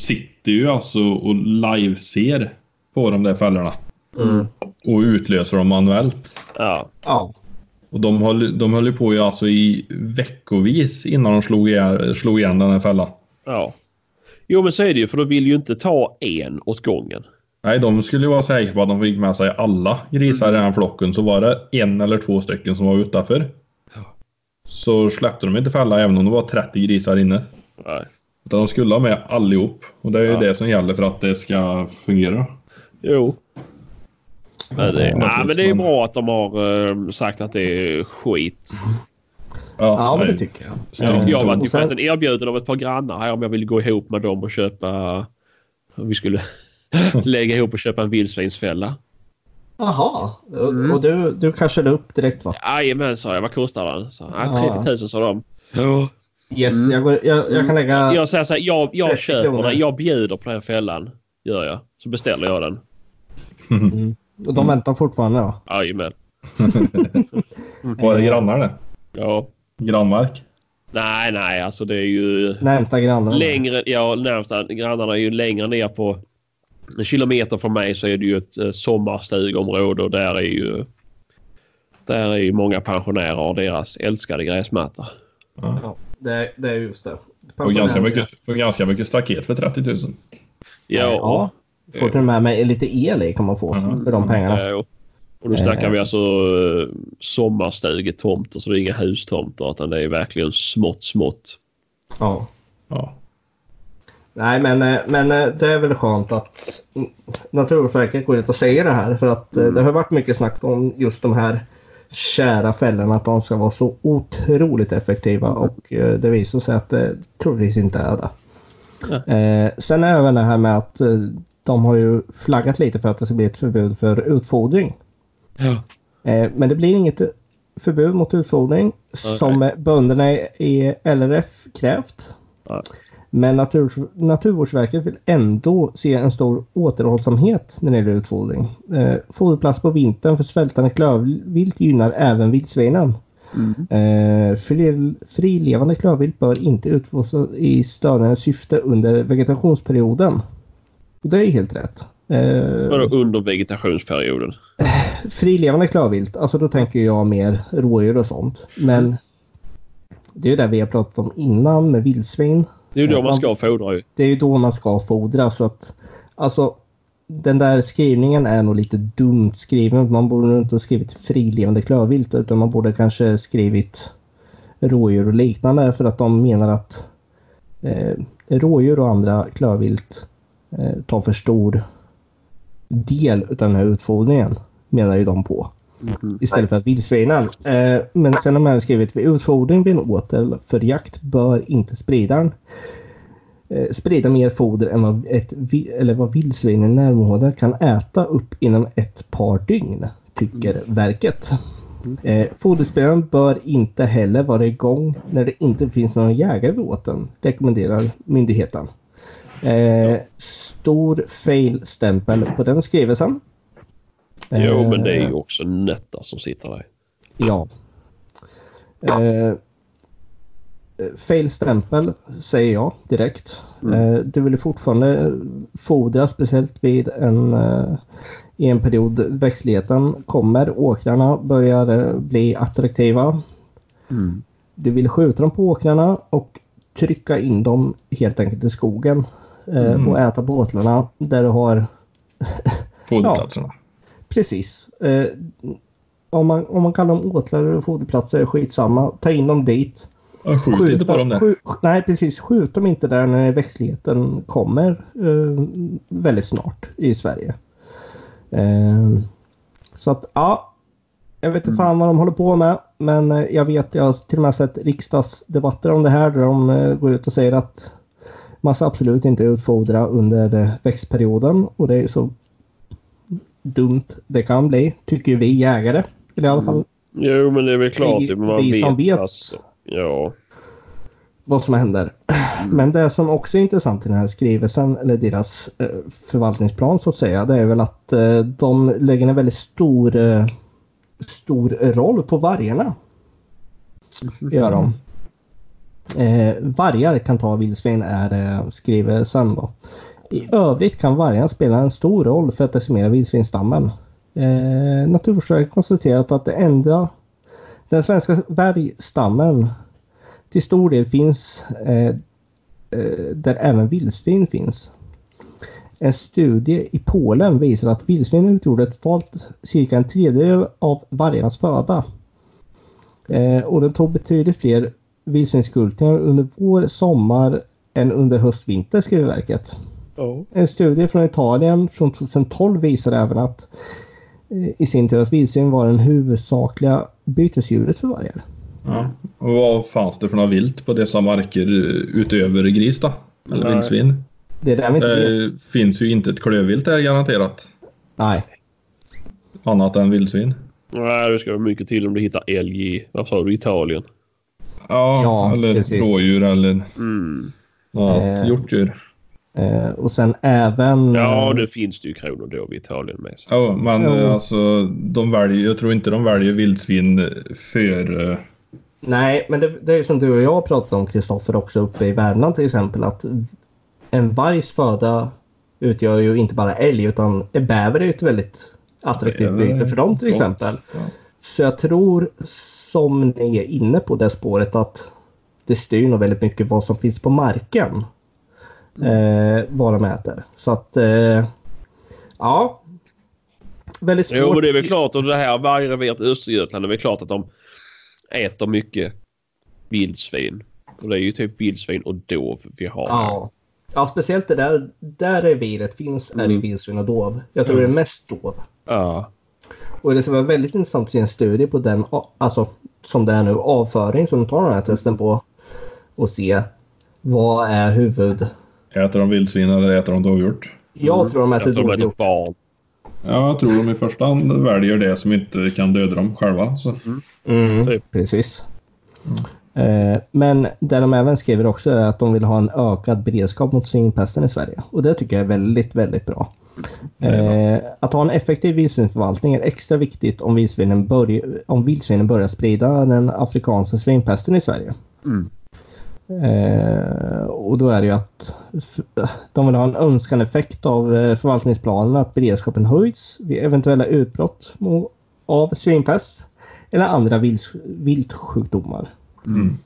sitter ju alltså och live-ser på de där fällorna. Mm. Och utlöser dem manuellt. Ja. Ja. Och de höll, de höll ju på ju alltså i veckovis innan de slog igen, slog igen den här fällan. ja. Jo men så är det ju för de vill ju inte ta en åt gången. Nej, de skulle ju vara säkra på att de fick med sig alla grisar i den här flocken. Så var det en eller två stycken som var utanför. Så släppte de inte fälla även om det var 30 grisar inne. Nej. Utan de skulle ha med allihop. Och det är ju Ja. det som gäller för att det ska fungera. Jo. Men det, Ja, nej, men det är ju men- bra att de har eh, sagt att det är skit. Ja, men nej. det tycker jag. Jag var och sen- förresten erbjuden av ett par grannar här om jag ville gå ihop med dem och köpa... Om vi skulle lägga ihop och köpa en vildsvinsfälla. Jaha. Och- Mm. Och du, du cashade upp direkt va? Jajamän sa jag. Vad kostar den? Så, Ja. ja. 30 000 sa de. Ja. Yes, Mm. jag, går, jag, jag kan lägga... Jag säger så här, jag, jag 30 köper kronor. den. Jag bjuder på den fällan. Gör jag. Så beställer jag den. Mm. Och de väntar fortfarande då? Jajamän. Var det grannar det? Ja. Grannmark? Nej, nej, alltså det är ju... Närmsta grannen? Längre, ja närmsta grannarna är ju längre ner på en kilometer från mig så är det ju ett eh, sommarstugområde och där är ju där är ju många pensionärer och deras älskade gräsmatta. Ja. Det, är- det är just det. Och ganska mycket, för ganska mycket staket för 30 000. Ja, Ja. Får till och med med lite el i kan man få Mhm. för de pengarna. ja. Och då snackar Eh. vi alltså uh, sommarstugetomter så det är inga hustomter utan det är verkligen smått smått. Ja. Ja. Nej men, eh, men eh, det är väl skönt att mm, Naturvårdsverket går ut och säger det här för att eh, det har varit mycket snack om just de här kära fällorna att de ska vara så otroligt effektiva och eh, det visar sig att det troligtvis inte är det. Eh, sen är även det här med att eh, de har ju flaggat lite för att det ska bli ett förbud för utfodring. Ja. Eh, men det blir inget förbud mot utfodring som eh, bönderna i LRF krävt. Nej. Men natur, Naturvårdsverket vill ändå se en stor återhållsamhet när det gäller utfodring. Eh, foderplats på vintern för svältande klövvilt gynnar även vildsvinen. Mm. Eh, fri, frilevande klövvilt bör inte utfodras i störande syfte under vegetationsperioden. Det är helt rätt. Eh, Vadå under vegetationsperioden? frilevande klövvilt, alltså då tänker jag mer rådjur och sånt. Men det är ju det vi har pratat om innan med vildsvin. Det är ju då man ska fodra ju. Det är ju då man ska fodra så att alltså den där skrivningen är nog lite dumt skriven. Man borde nog inte ha skrivit frilevande klövvilt utan man borde kanske skrivit rådjur och liknande för att de menar att eh, rådjur och andra klövvilt eh, tar för stor del utav den här utfodringen menar ju de på. Mhm. Istället för att vildsvinen. Eh, men sen har man skrivit vid utfodring vid en åtel för jakt bör inte spridaren eh, sprida mer foder än vad, ett, eller vad vildsvin i närområdet kan äta upp inom ett par dygn, tycker verket. Eh, foderspridaren bör inte heller vara igång när det inte finns några jägare vid åteln, rekommenderar myndigheten. Eh, stor fail-stämpel på den skrivelsen. Jo men det är Eh, ju också nöttar som sitter där. Ja. Eh, fail-stämpel säger jag direkt. Eh, du vill fortfarande fodra speciellt vid en, eh, i en period växtligheten kommer. Åkrarna börjar eh, bli attraktiva. Mm. Du vill skjuta dem på åkrarna och trycka in dem helt enkelt i skogen. Eh, Och äta på åtlarna där du har Foderplatserna. Precis. Eh, om, man, om man kallar dem åtlar eller foderplatser skitsamma. Ta in dem dit. Ja, skjut inte på dem där. skjut, nej precis. Skjut dem inte där när växtligheten kommer eh, väldigt snart i Sverige. Eh, så att ja. Jag vet inte fan vad de håller på med. Men eh, jag vet, jag har till och med sett riksdagsdebatter om det här där de eh, går ut och säger att man ska absolut inte utfodra under eh, växtperioden. Och det är så dumt det kan bli, tycker vi jägare. Eller i alla fall Jo men det är väl klart. Vi- typ, man vi som vet. Alltså. Ja. vad som händer. Men det som också är intressant i den här skrivelsen, eller deras eh, förvaltningsplan så att säga, det är väl att eh, de lägger en väldigt stor, eh, stor roll på vargarna. Gör de. Vargar kan ta vildsvin är eh, skrivelsen då. I övrigt kan vargarna spela en stor roll för att decimera vildsvinsstammen. Eh, Naturvårdsverket konstaterat att det enda den svenska vargstammen till stor del finns eh, eh, där även vildsvin finns. En studie i Polen visar att vildsvin utgjorde totalt cirka en tredjedel av vargarnas föda. Eh, och den tog betydligt fler vildsvinskultingar under vår, sommar än under höst-vinter skriver verket. Ja. En studie från Italien från 2012 visar även att eh, i sin tur att vildsvin var den huvudsakliga bytesdjuret för vargar. Ja. Och vad fanns det för något vilt på dessa marker eh, utöver gris då? Eller Nej. vildsvin? Det är där vi inte vet. Det finns ju inte ett klövvilt där garanterat. Nej. Annat än vildsvin. Nej det ska vara mycket till om du hittar älg i, vad sa du, Italien? Ja, Ja, eller precis. rådjur eller Mm. något Eh. hjortdjur. Eh, och sen även... Ja eh, det finns det ju kronor då i Italien med. Ja, men eh, alltså de väljer, jag tror inte de väljer vildsvin för... eh, Nej, men det, det är som du och jag pratade om Kristoffer också uppe i Värmland till exempel att en vargs föda utgör ju inte bara älg utan bäver är ju ett väldigt attraktivt byte för dem till gott. exempel. Ja. Så jag tror som ni är inne på det spåret att det styr nog väldigt mycket vad som finns på marken. Eh, vad de äter. Så att eh, ja. Väldigt svårt. Jo men det är väl klart och det här vargreviret i Östergötland det är väl klart att de äter mycket vildsvin. Och det är ju typ vildsvin och dov vi har. Ja. ja, speciellt det där, där reviret finns är det Mm. vildsvin och dov. Jag tror det är mest dov. Ja. Och det ska vara väldigt intressant att se en studie på den, alltså som det är nu, avföring som de tar den här testen på. Och se vad är huvud... Äter de vildsvin eller äter de dovhjort? Jag tror de äter Jag tror de äter dovhjort. Ja, jag tror de i första hand väljer det som inte kan döda dem själva. Så. Mm, Typ. Precis. Eh, men det de även skriver också är att de vill ha en ökad beredskap mot svinpesten i Sverige. Och det tycker jag är väldigt, väldigt bra. Eh, att ha en effektiv vildsvinsförvaltning är extra viktigt om vildsvinen, börj om vildsvinen börjar sprida den afrikanska svinpesten i Sverige. Mm. Eh, och då är det ju att de vill ha en önskad effekt av eh, förvaltningsplanen att beredskapen höjs vid eventuella utbrott av svinpest eller andra vilt, viltsjukdomar. Mm.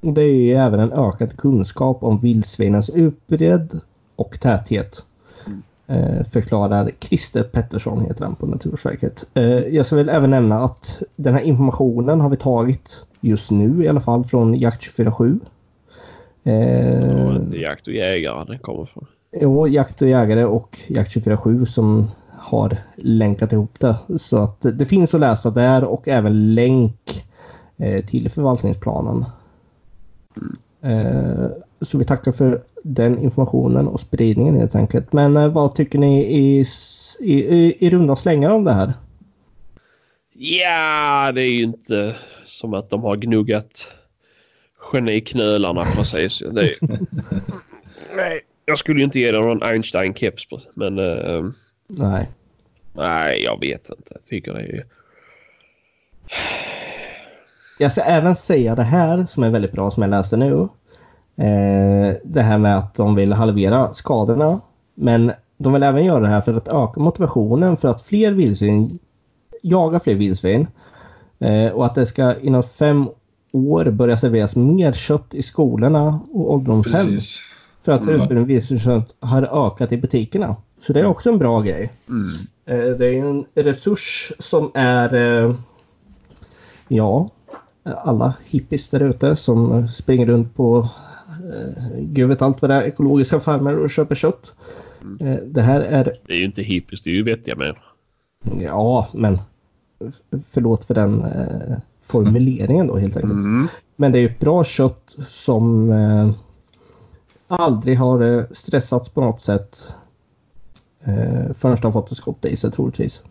Och det är ju även en ökad kunskap om vildsvinens utbredd och täthet. Eh, förklarar Christer Pettersson heter han på Naturvårdsverket. Eh, jag ska väl även nämna att den här informationen har vi tagit just nu i alla fall från Jakt 247. Eh, var inte jakt och jägare den kommer från. Jo, Jakt och jägare och Jakt 247 som har länkat ihop det. Så att det finns att läsa där och även länk eh, till förvaltningsplanen. Eh, så vi tackar för den informationen och spridningen helt enkelt. Men eh, vad tycker ni i, i, i, i runda slängar om det här? Ja, det är ju inte som att de har gnuggat geniknölarna precis. Det är... Nej, jag skulle ju inte ge dem någon Einstein-keps men eh, Nej. nej, jag vet inte. Jag tycker det är... Jag ska även säga det här som är väldigt bra som jag läste nu. Eh, det här med att de vill halvera skadorna. Men de vill även göra det här för att öka motivationen för att fler vildsvin jagar fler vildsvin. Eh, och att det ska inom fem år börja serveras mer kött i skolorna och ålderdomshem. Precis. För att Mm. utbudet vildsvinskött har ökat i butikerna. Så det är också en bra grej. Mm. Eh, Det är en resurs som är eh, ja, alla hippies där ute som springer runt på eh, gud vet allt vad det är, ekologiska farmer och köper kött. Eh, Det här är, Det är ju inte hippies, det är ju vettiga människor. ja men förlåt för den formuleringen då helt enkelt. Mm. Men det är ett bra kött som eh, aldrig har eh, stressats på något sätt. Eh, förrän de fått ett skott i sig troligtvis.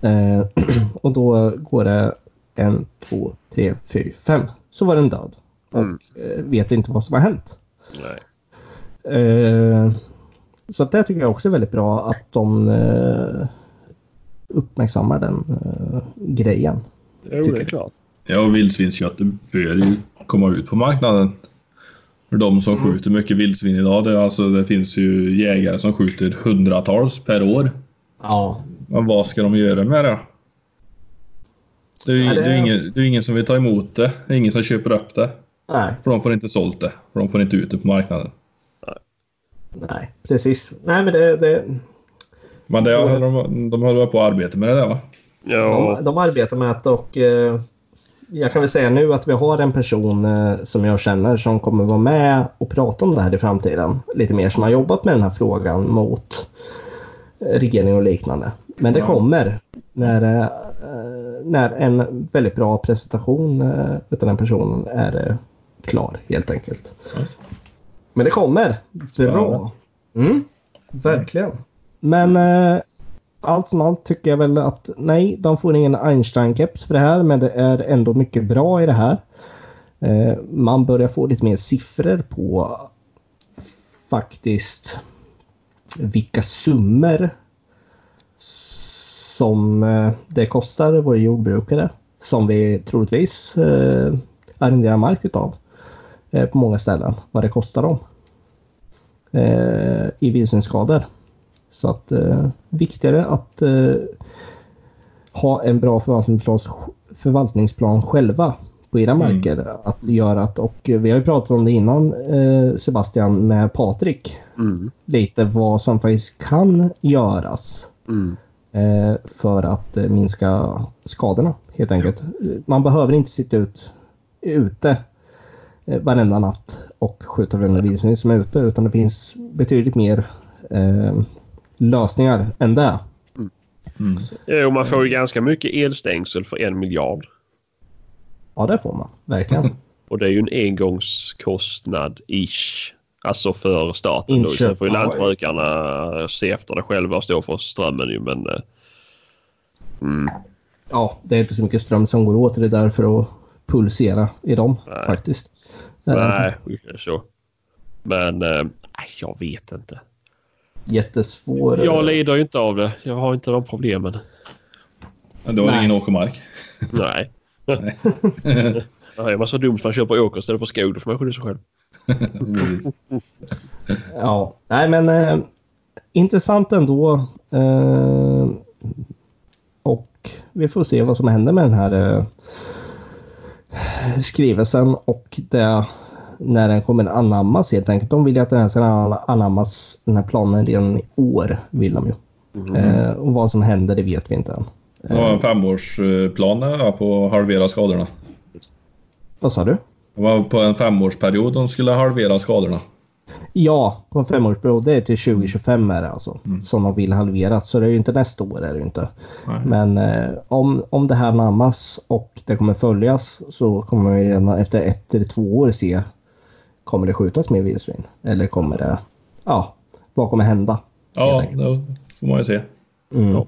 Eh, och då går det en, två, tre, fyra, fem. Så var den död. Mm. Och eh, vet inte vad som har hänt. Eh, så det tycker jag också är väldigt bra att de eh, uppmärksammar den eh, grejen. Jo, Tycker jag. klart. Ja, vildsvinsköttet bör ju komma ut på marknaden. För de som skjuter mycket vildsvin idag, det, alltså, det finns ju jägare som skjuter hundratals per år. Ja, Men vad ska de göra med det? Det är ju det det är ingen, det är ingen som vill ta emot det. Det är ingen som köper upp det. nej. För de får inte sålt det. För de får inte ut det på marknaden. Nej, precis. Nej, men det, det, Men det, de, de håller på att arbeta med det där va? Ja, de, de arbetar med det och eh, jag kan väl säga nu att vi har en person eh, som jag känner som kommer vara med och prata om det här i framtiden. Lite mer som har jobbat med den här frågan mot eh, regering och liknande. Men det Ja. kommer när, eh, när en väldigt bra presentation eh, utav den personen är eh, klar helt enkelt. Ja. Men det kommer. Bra. Mm, verkligen. Men eh, allt som allt tycker jag väl att nej, de får ingen Einstein-keps för det här, men det är ändå mycket bra i det här. Eh, man börjar få lite mer siffror på faktiskt vilka summor som eh, det kostar våra jordbrukare som vi troligtvis eh, arrenderar mark utav eh, på många ställen. Vad det kostar dem eh, i vildsvinsskador. Så att eh, viktigare att eh, ha en bra förvaltningsplan, förvaltningsplan själva på era Mm. marker. Att göra att, och vi har ju pratat om det innan eh, Sebastian med Patrik. mm. Lite vad som faktiskt kan göras Mm. eh, för att eh, minska skadorna helt enkelt. Man behöver inte sitta ut, ute eh, varenda natt och skjuta varenda vildsvin som är ute utan det finns betydligt mer eh, lösningar än det. Mm. Jo, man får ju ganska mycket elstängsel för en miljard. Ja det får man, verkligen. Och det är ju en engångskostnad ish. Alltså för staten då. Inköp, Sen får ju lantbrukarna se efter det själva och stå för strömmen ju men... eh, Mm. Ja, det är inte så mycket ström som går åt. Det är därför att pulsera i dem Nej. faktiskt. Nej, så. Men eh, nej, jag vet inte. Jättesvår. Jag lider ju inte av det. Jag har inte de problemen. Men du har Nej. ingen åkermark? Nej. Nej. Nej, man så dumt man köper åker istället för skog. Då får man skylla sig själv. Ja, nej men eh, intressant ändå. Eh, och vi får se vad som händer med den här eh, skrivelsen och det, när den kommer anammas helt enkelt. De vill ju att den här ska anammas, den här planen redan i år vill de ju. Eh, och vad som händer det vet vi inte än. Det var en femårsplan där på att halvera skadorna. Vad sa du? Det var på en femårsperiod de skulle halvera skadorna. Ja, på en femårsperiod. Det är till 2025 är det alltså. Som de vill halvera. Så det är ju inte nästa år är det inte. Nej. Men eh, om, om det här namnas och det kommer följas så kommer vi redan efter ett eller två år se. Kommer det skjutas mer vildsvin? Eller kommer det... Ja, vad kommer hända? Ja, det får man ju se. Mm. Ja.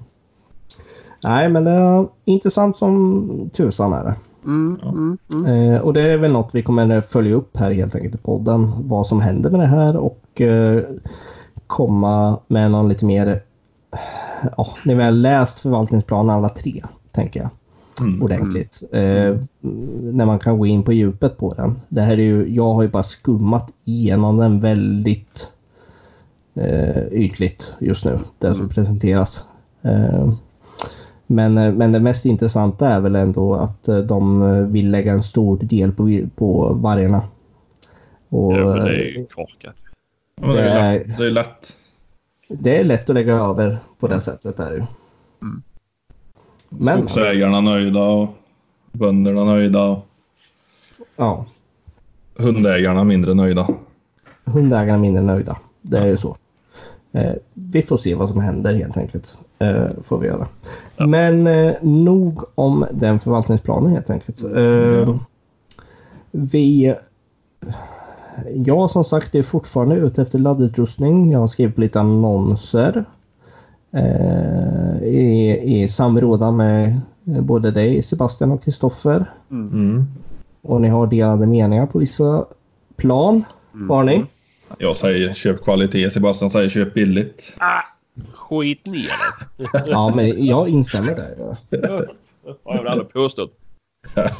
Nej men det är intressant som tusan är det. Mm, mm, mm. Eh, och det är väl något vi kommer följa upp här helt enkelt i podden. Vad som händer med det här och eh, komma med någon lite mer... Ja, vi har läst förvaltningsplanen alla tre, tänker jag. Mm. Ordentligt. Eh, när man kan gå in på djupet på den. Det här är ju, jag har ju bara skummat igenom den väldigt eh, ytligt just nu. Det som presenteras. Eh, men, eh, men det mest intressanta är väl ändå att eh, de eh, vill lägga en stor del på, på vargarna. Och, Ja, men det är ju korkat. Men det, är Det lätt, det är lätt. det är lätt att lägga över på det sättet. Är det. Men Skogsägarna nöjda och bönderna nöjda och ja, hundägarna mindre nöjda. hundägarna mindre nöjda. Det är ju så. Eh, vi får se vad som händer helt enkelt. Eh, får vi göra. Men eh, nog om den förvaltningsplanen helt enkelt. Eh, vi... Jag som sagt är fortfarande ute efter laddutrustning. Jag har skrivit lite annonser. Eh, i, I samrådan med eh, både dig Sebastian och Kristoffer. Mm. Och ni har delade meningar på vissa plan. Har ni? Jag säger köp kvalitet, Sebastian säger köp billigt. Ah, skit ner. Ja, men jag instämmer där. har jag väl aldrig påstått.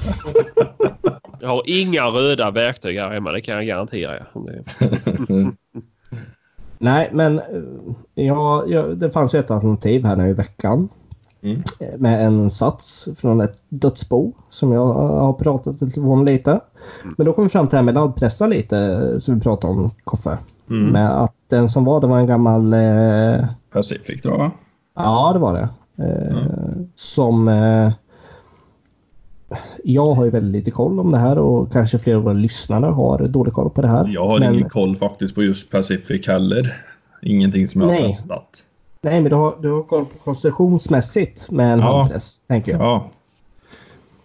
Jag har inga röda verktyg här hemma, det kan jag garantera er. Nej, men eh, ja, ja, det fanns ju ett alternativ här nu i veckan. Mm. Eh, Med en sats från ett dödsbo som jag har pratat om lite. Men då kom vi fram till det här med laddpressar lite eh, som vi pratade om Koffe. Mm. Med att den som var det var en gammal eh, Pacific tror jag. Ja, det var det. Eh, Som... Eh, jag har ju väldigt lite koll om det här och kanske flera av våra lyssnare har dålig koll på det här. Jag har men, ingen koll faktiskt på just Pacific heller. Ingenting som jag har Nej. testat. Nej, men du har, du har koll på konstruktionsmässigt med en Ja. handpress, tänker jag. Ja.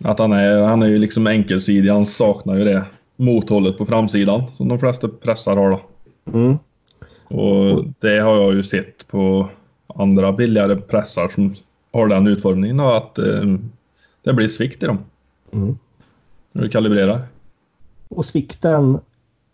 Att han är, han är ju liksom enkelsidig. Han saknar ju det mothållet på framsidan som de flesta pressar har då. Mm. Och det har jag ju sett på andra billigare pressar som har den utformningen att eh, det blir svikt i dem. Mm. När du kalibrerar. Och svikten,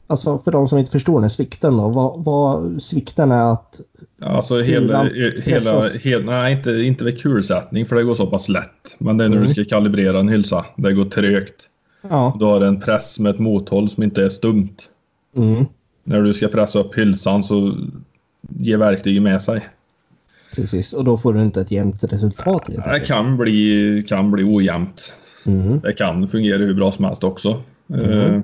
alltså för de som inte förstår den svikten då. Vad, vad svikten är att... Alltså hela, hela, hela nej inte, inte vid kulsättning för det går så pass lätt. Men det är när Mm. du ska kalibrera en hylsa. Det går trögt. Ja. Du har en press med ett mothåll som inte är stumt. Mm. När du ska pressa upp hylsan så ger verktyget med sig. Precis, och då får du inte ett jämnt resultat. helt Det kan bli, kan bli ojämnt. Mm. Det kan fungera hur bra som helst också. Eh,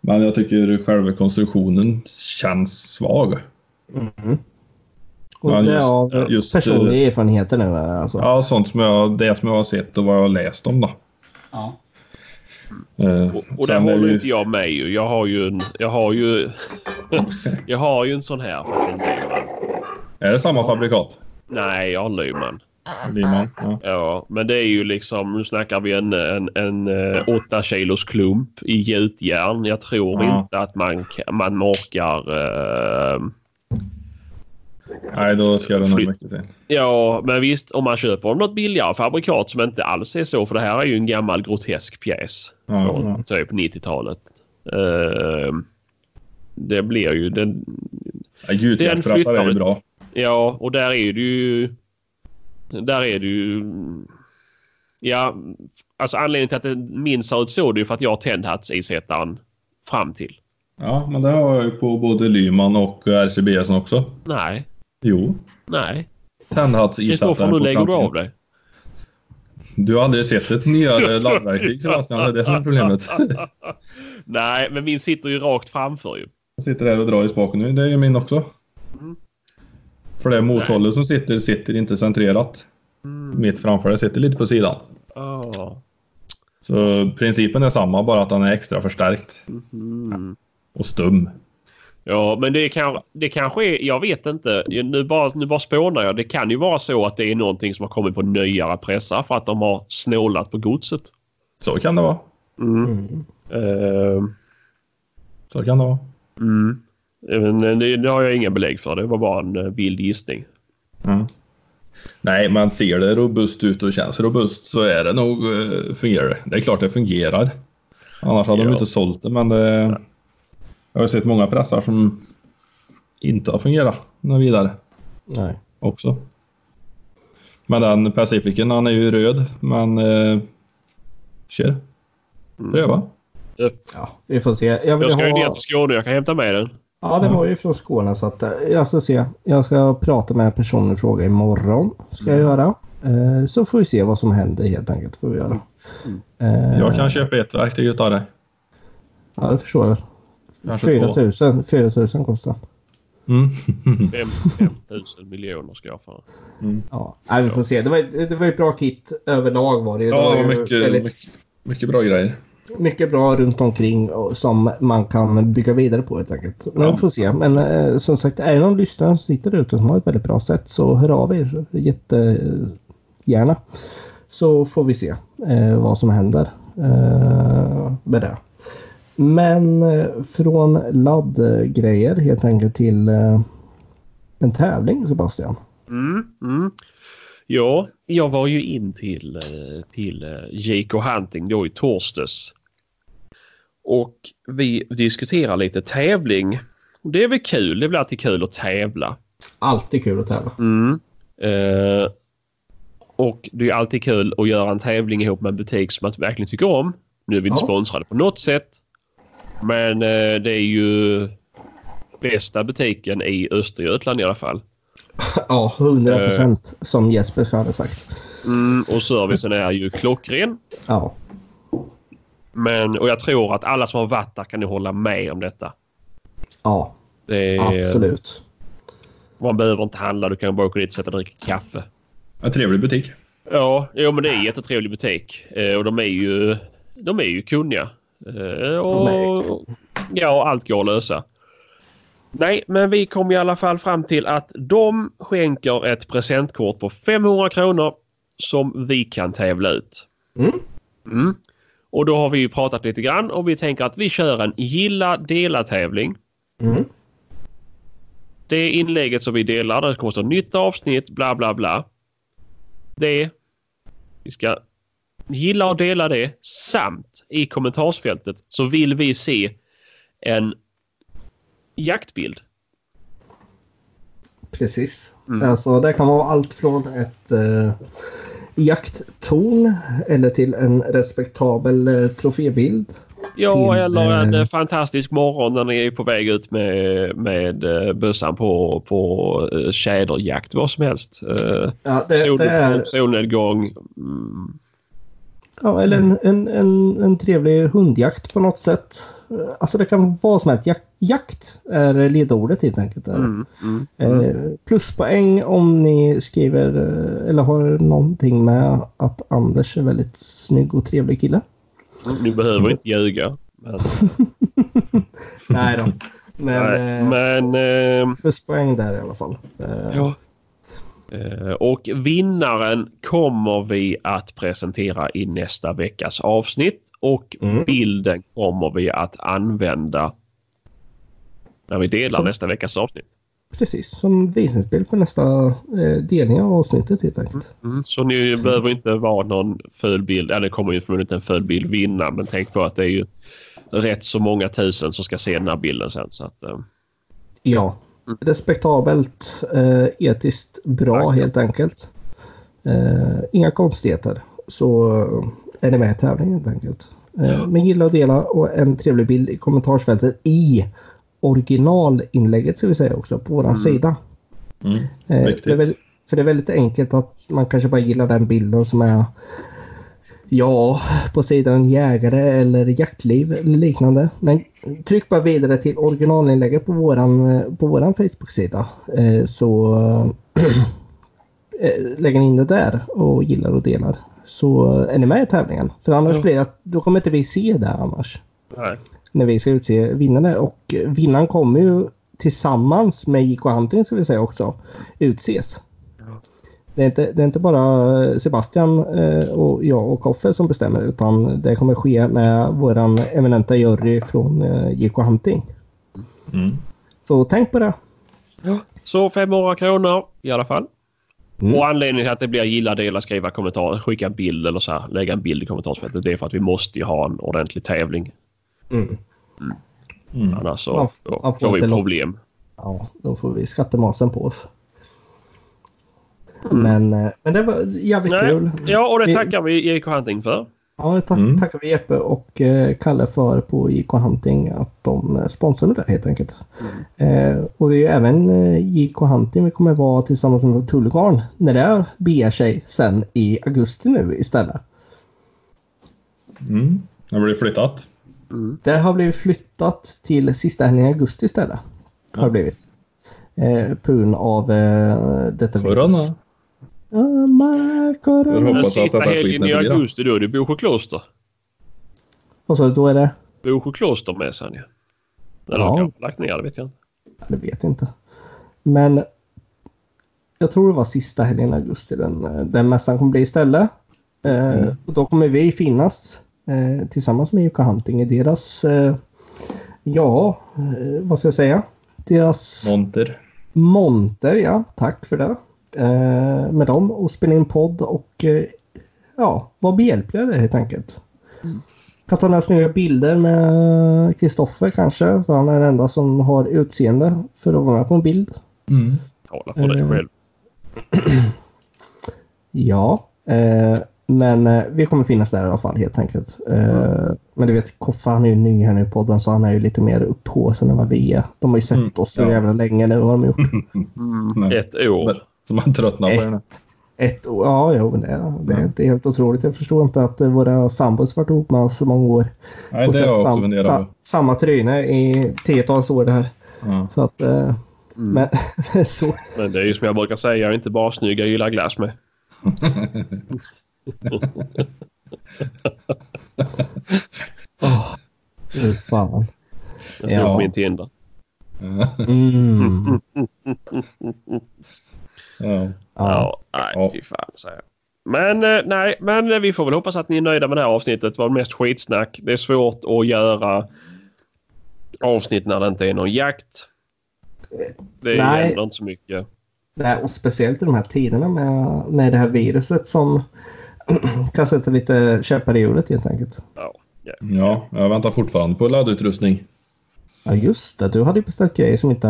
Men jag tycker själva konstruktionen känns svag. Mm. Och Ja, det just- av just, personliga erfarenheter nu alltså. Ja, sånt som jag, det som jag har sett och vad jag har läst om då. Ja. Eh, Och, och där håller ju- inte jag med ju. Jag har ju en... Jag har ju... jag har ju en sån här. Är det samma fabrikat? Nej, jag har en Lehman. Liman? Ja. Ja, men det är ju liksom, nu snackar vi en, en, en eh, 8 kilos klump i gjutjärn. Jag tror Ja. inte att man, man orkar... eh, Nej, då ska det nog mycket till. Ja, men visst om man köper något billigare fabrikat som inte alls är så för det här är ju en gammal grotesk pjäs Ja, från ja. typ 90-talet. Eh, det blir ju den... Ja, är ju flyttar- bra. Ja, och där är det ju... Där är det ju... Ja, alltså anledningen till att det minst ser ut så är ju för att jag har tändhattsisättaren fram till. Ja, men det har jag ju på både Lyman och RCBS också. Nej, Jo. nej. Tändhattsisättare Kristoffer, nu lägger du av dig. Du har aldrig sett ett nyare laddverktyg Sebastian, det är det som är problemet. nej, men min sitter ju rakt framför ju. Jag sitter här och drar i spaken nu, det är ju min också. Mm. För det mothållet som sitter, sitter inte centrerat. Mm. Mitt framför det sitter lite på sidan. Ah. Så principen är samma, bara att den är extra förstärkt. Mm. Och stum. Ja, men det, kan, det kanske är, jag vet inte, nu bara, nu bara spånar jag. Det kan ju vara så att det är någonting som har kommit på nyare pressar för att de har snålat på godset. Så kan det vara. Mm. Mm. Eh, Så kan det vara. mm. Men det, det har jag inga belägg för. Det var bara en eh, vild gissning. Mm. Nej, men ser det robust ut och känns robust så är det nog uh, fungerar det. Det är klart det fungerar. Annars hade de Ja. inte sålt det, men det, jag har sett många pressar som inte har fungerat något vidare Nej. också. Men den Pacificen, han är ju röd, men uh, kör. Mm. Pröva. Ja, vi får se. Jag vill Jag ska ju ner ha... till Skåne. Jag kan hämta med den. Ja, det var ju från Skåne så att eh, jag ska se. Jag ska prata med personen i fråga imorgon. Ska jag göra. Eh, så får vi se vad som händer helt enkelt. Får vi göra. Eh, Jag kan köpa ett verktyg utav dig. Ja, det förstår jag. Kanske 4 två. 000, 4 000 kostar. Mm. 5 000 miljoner ska jag få. Ja, nej, vi får se. Det var, det var ett bra kit överlag var det. Ja, det var ju mycket, väldigt- mycket, mycket bra grejer. Mycket bra runt omkring och, som man kan bygga vidare på helt enkelt. Men Ja. vi får se. Men eh, som sagt, är det någon lyssnare som sitter där ute som har ett väldigt bra sätt så hör av er jättegärna. Så får vi se eh, vad som händer eh, med det. Men eh, från laddgrejer helt enkelt till eh, en tävling Sebastian. Mm, mm. Ja, jag var ju in till, eh, till eh, JK Hunting då i torsdags. Och vi diskuterar lite tävling. Det är väl kul. Det blir alltid kul att tävla. Alltid kul att tävla. Mm. Eh, och det är alltid kul att göra en tävling ihop med en butik som man verkligen tycker om. Nu är vi inte Ja. sponsrade på något sätt. Men eh, det är ju bästa butiken i Östergötland i alla fall. Ja, 100 procent som Jesper hade sagt. Mm, och servicen är ju klockren. Ja, Men, och jag tror att alla som har varit där kan ju hålla med om detta. ja Det är, absolut. Man behöver inte handla. Du kan bara åka dit och sätta och dricka kaffe. En trevlig butik. Ja, jo, men det är en jättetrevlig butik. Eh, och de är ju, de är ju kunniga. Eh, och, ja, allt går att lösa. Nej, men vi kom i alla fall fram till att de skänker ett presentkort på 500 kronor som vi kan tävla ut. Mm. Mm. Och då har vi pratat lite grann och vi tänker att vi kör en gilla dela tävling. Mm. Det inlägget som vi delar, det kommer stå nytt avsnitt, bla bla bla. Det. Vi ska gilla och dela det samt i kommentarsfältet så vill vi se en jaktbild. Precis. Mm. Alltså det kan vara allt från ett eh, jakttorn eller till en respektabel eh, trofébild. Ja, Till, eller en eh, eh, fantastisk morgon när ni är på väg ut med, med eh, bössan på, på eh, tjäderjakt, vad som helst. Eh, Ja, det, det Solnedgång, är, solnedgång. Mm. Ja, eller en, en, en, en trevlig hundjakt på något sätt. Alltså det kan vara som helst. Jakt, jakt är ledordet helt enkelt. Mm, mm, mm. Eh, pluspoäng om ni skriver eh, eller har någonting med att Anders är väldigt snygg och trevlig kille. Ni behöver inte ljuga. Men, Nej då. Men, nej, eh, men eh, pluspoäng där i alla fall. Eh, ja. Eh, Och vinnaren kommer vi att presentera i nästa veckas avsnitt och Mm. bilden kommer vi att använda när vi delar Så. nästa veckas avsnitt. precis. Som visningsbild för nästa eh, delning av avsnittet helt enkelt. Mm, så ni behöver inte vara någon ful bild. Ja, det kommer ju förmodligen inte en ful bild vinna. Men tänk på att det är ju rätt så många tusen som ska se den här bilden sen. Så att, eh, Ja, Mm. Respektabelt, eh, etiskt bra Tack. helt enkelt. Eh, inga konstigheter. Så eh, är ni med i tävlingen helt enkelt. Eh, men gilla och dela och en trevlig bild i kommentarsfältet i originalinlägget ska vi säga också på våran sida. Mm. Eh, Viktigt. det är för det är väldigt enkelt att man kanske bara gillar den bilden som är Ja, på sidan jägare eller jaktliv eller liknande. Men tryck bara vidare till originalinlägget på våran, på våran Facebook-sida. Eh, så eh, lägger ni in det där och gillar och delar. Så är ni med i tävlingen. För annars Ja. blir det att då kommer inte vi se det annars nej. när vi ska utse vinnare. Och vinnaren kommer ju tillsammans med JK Hunting ska vi säga också utses. Det är inte, det är inte bara Sebastian eh, och jag och Koffe som bestämmer utan det kommer ske med våran eminenta jury från eh, JK Hunting. Mm. Så tänk på det. Så 500 kronor i alla fall. Mm. Och anledningen till att det blir gilla, dela, skriva kommentarer, skicka en bild eller så här, lägga en bild i kommentarsfältet. Det är för att vi måste ju ha en ordentlig tävling. Mm. Mm. Annars så Man- då man får får vi problem. Ja, då får vi skattemasen på oss. Men, eh, men det var jävligt Nej. kul. Ja, och det tackar vi JK Hunting för. Ja, det tack, Mm. tackar vi Jeppe och eh, Kalle för på JK Hunting att de eh, sponsrar det helt enkelt. Eh, och det är ju även JK Hunting vi kommer vara tillsammans med Tullgarn när det beger sig sen i augusti nu istället. Mm. Det blir flyttat. Det har blivit flyttat till sista helgen i augusti istället. Har det blivit. Eh, på grund av eh, detta virus. Corona. Men Jag hoppas Den att sista detta helgen i augusti då är det Bosjö kloster. Och så då är det? Bosjö klostermässan ja. Eller Ja. kanske lagt ner det vet jag inte. Jag vet inte. Men jag tror det var sista helgen i augusti den, den mässan kommer bli istället. Eh, Mm. och då kommer vi finnas eh, tillsammans med Jukka Hunting i deras, eh, ja, vad ska jag säga? Deras Monter. monter, ja, tack för det. Eh, med dem och spela in podd och eh, ja, vara behjälpliga där helt enkelt. Kan ta några snygga bilder med Kristoffer kanske, för han är den enda som har utseende för att vara med på en bild. Mm. För dig Eh. själv. Ja, eh, men eh, vi kommer finnas där i alla fall helt enkelt. Eh, Men du vet, Koffe han är ju ny här nu i podden så han är ju lite mer upp på sig än vad vi är. De har ju sett Mm, oss så ja. jävla länge nu har de gjort. Nej. Ett år. Så man tröttnar på det. Ett år, ja, jo, det, är- det, är- Ja. är helt otroligt. Jag förstår inte att eh, våra sambos varit ihop med oss så många år. Nej, och det har jag också sam, funderat sa, på. samma tryne i tiotals år det här. Ja. Så att, eh, men så. Men det är ju som jag brukar säga, inte bara snygga jag gillar glass med. Åh, fy fan. Det står Ja. på min Tinder. Mm. Ja. Ja. Ja, nej Ja. fy fan säger jag. Men eh, nej, men eh, vi får väl hoppas att ni är nöjda med det här avsnittet. Det var mest skitsnack. Det är svårt att göra avsnitt när det inte är någon jakt. Det Nej. händer inte så mycket. Nej, och speciellt i de här tiderna med, med det här viruset som kan sätta lite käppar i hjulet helt enkelt. Ja. ja, jag väntar fortfarande på laddutrustning. Ja just det, du hade ju beställt grejer som inte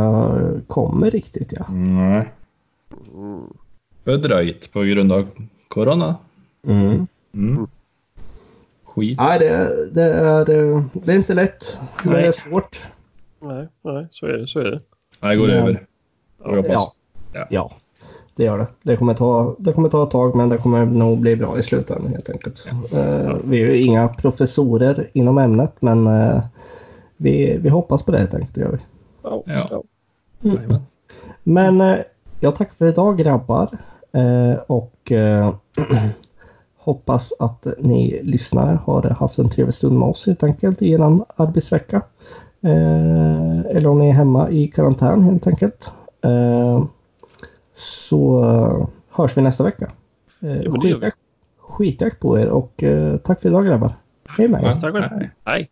kommer riktigt ja. Nej. Mm. Fördröjt på grund av Corona. Mm. Mm. Skit. Nej, det, det, är, det, det är inte lätt. Men Nej. det är svårt. Nej, nej, så är det. Så är det. Nej, det går Ja. över. Jag hoppas. Ja. Ja. Ja, det gör det. Det kommer, ta, det kommer ta ett tag men det kommer nog bli bra i slutändan helt enkelt. Eh, vi är ju inga professorer inom ämnet men eh, vi, vi hoppas på det helt enkelt. Det gör vi. Ja. Ja. ja. Jajamän. Men eh, jag tackar för idag grabbar. Eh, och eh, hoppas att ni lyssnare har haft en trevlig stund med oss helt enkelt i er arbetsvecka. Eh, eller om ni är hemma i karantän helt enkelt. Eh, så eh, hörs vi nästa vecka. Eh, Ja, det skitjakt, skitjakt på er och eh, tack för idag grabbar. Hej med er. Tack själv. Hej.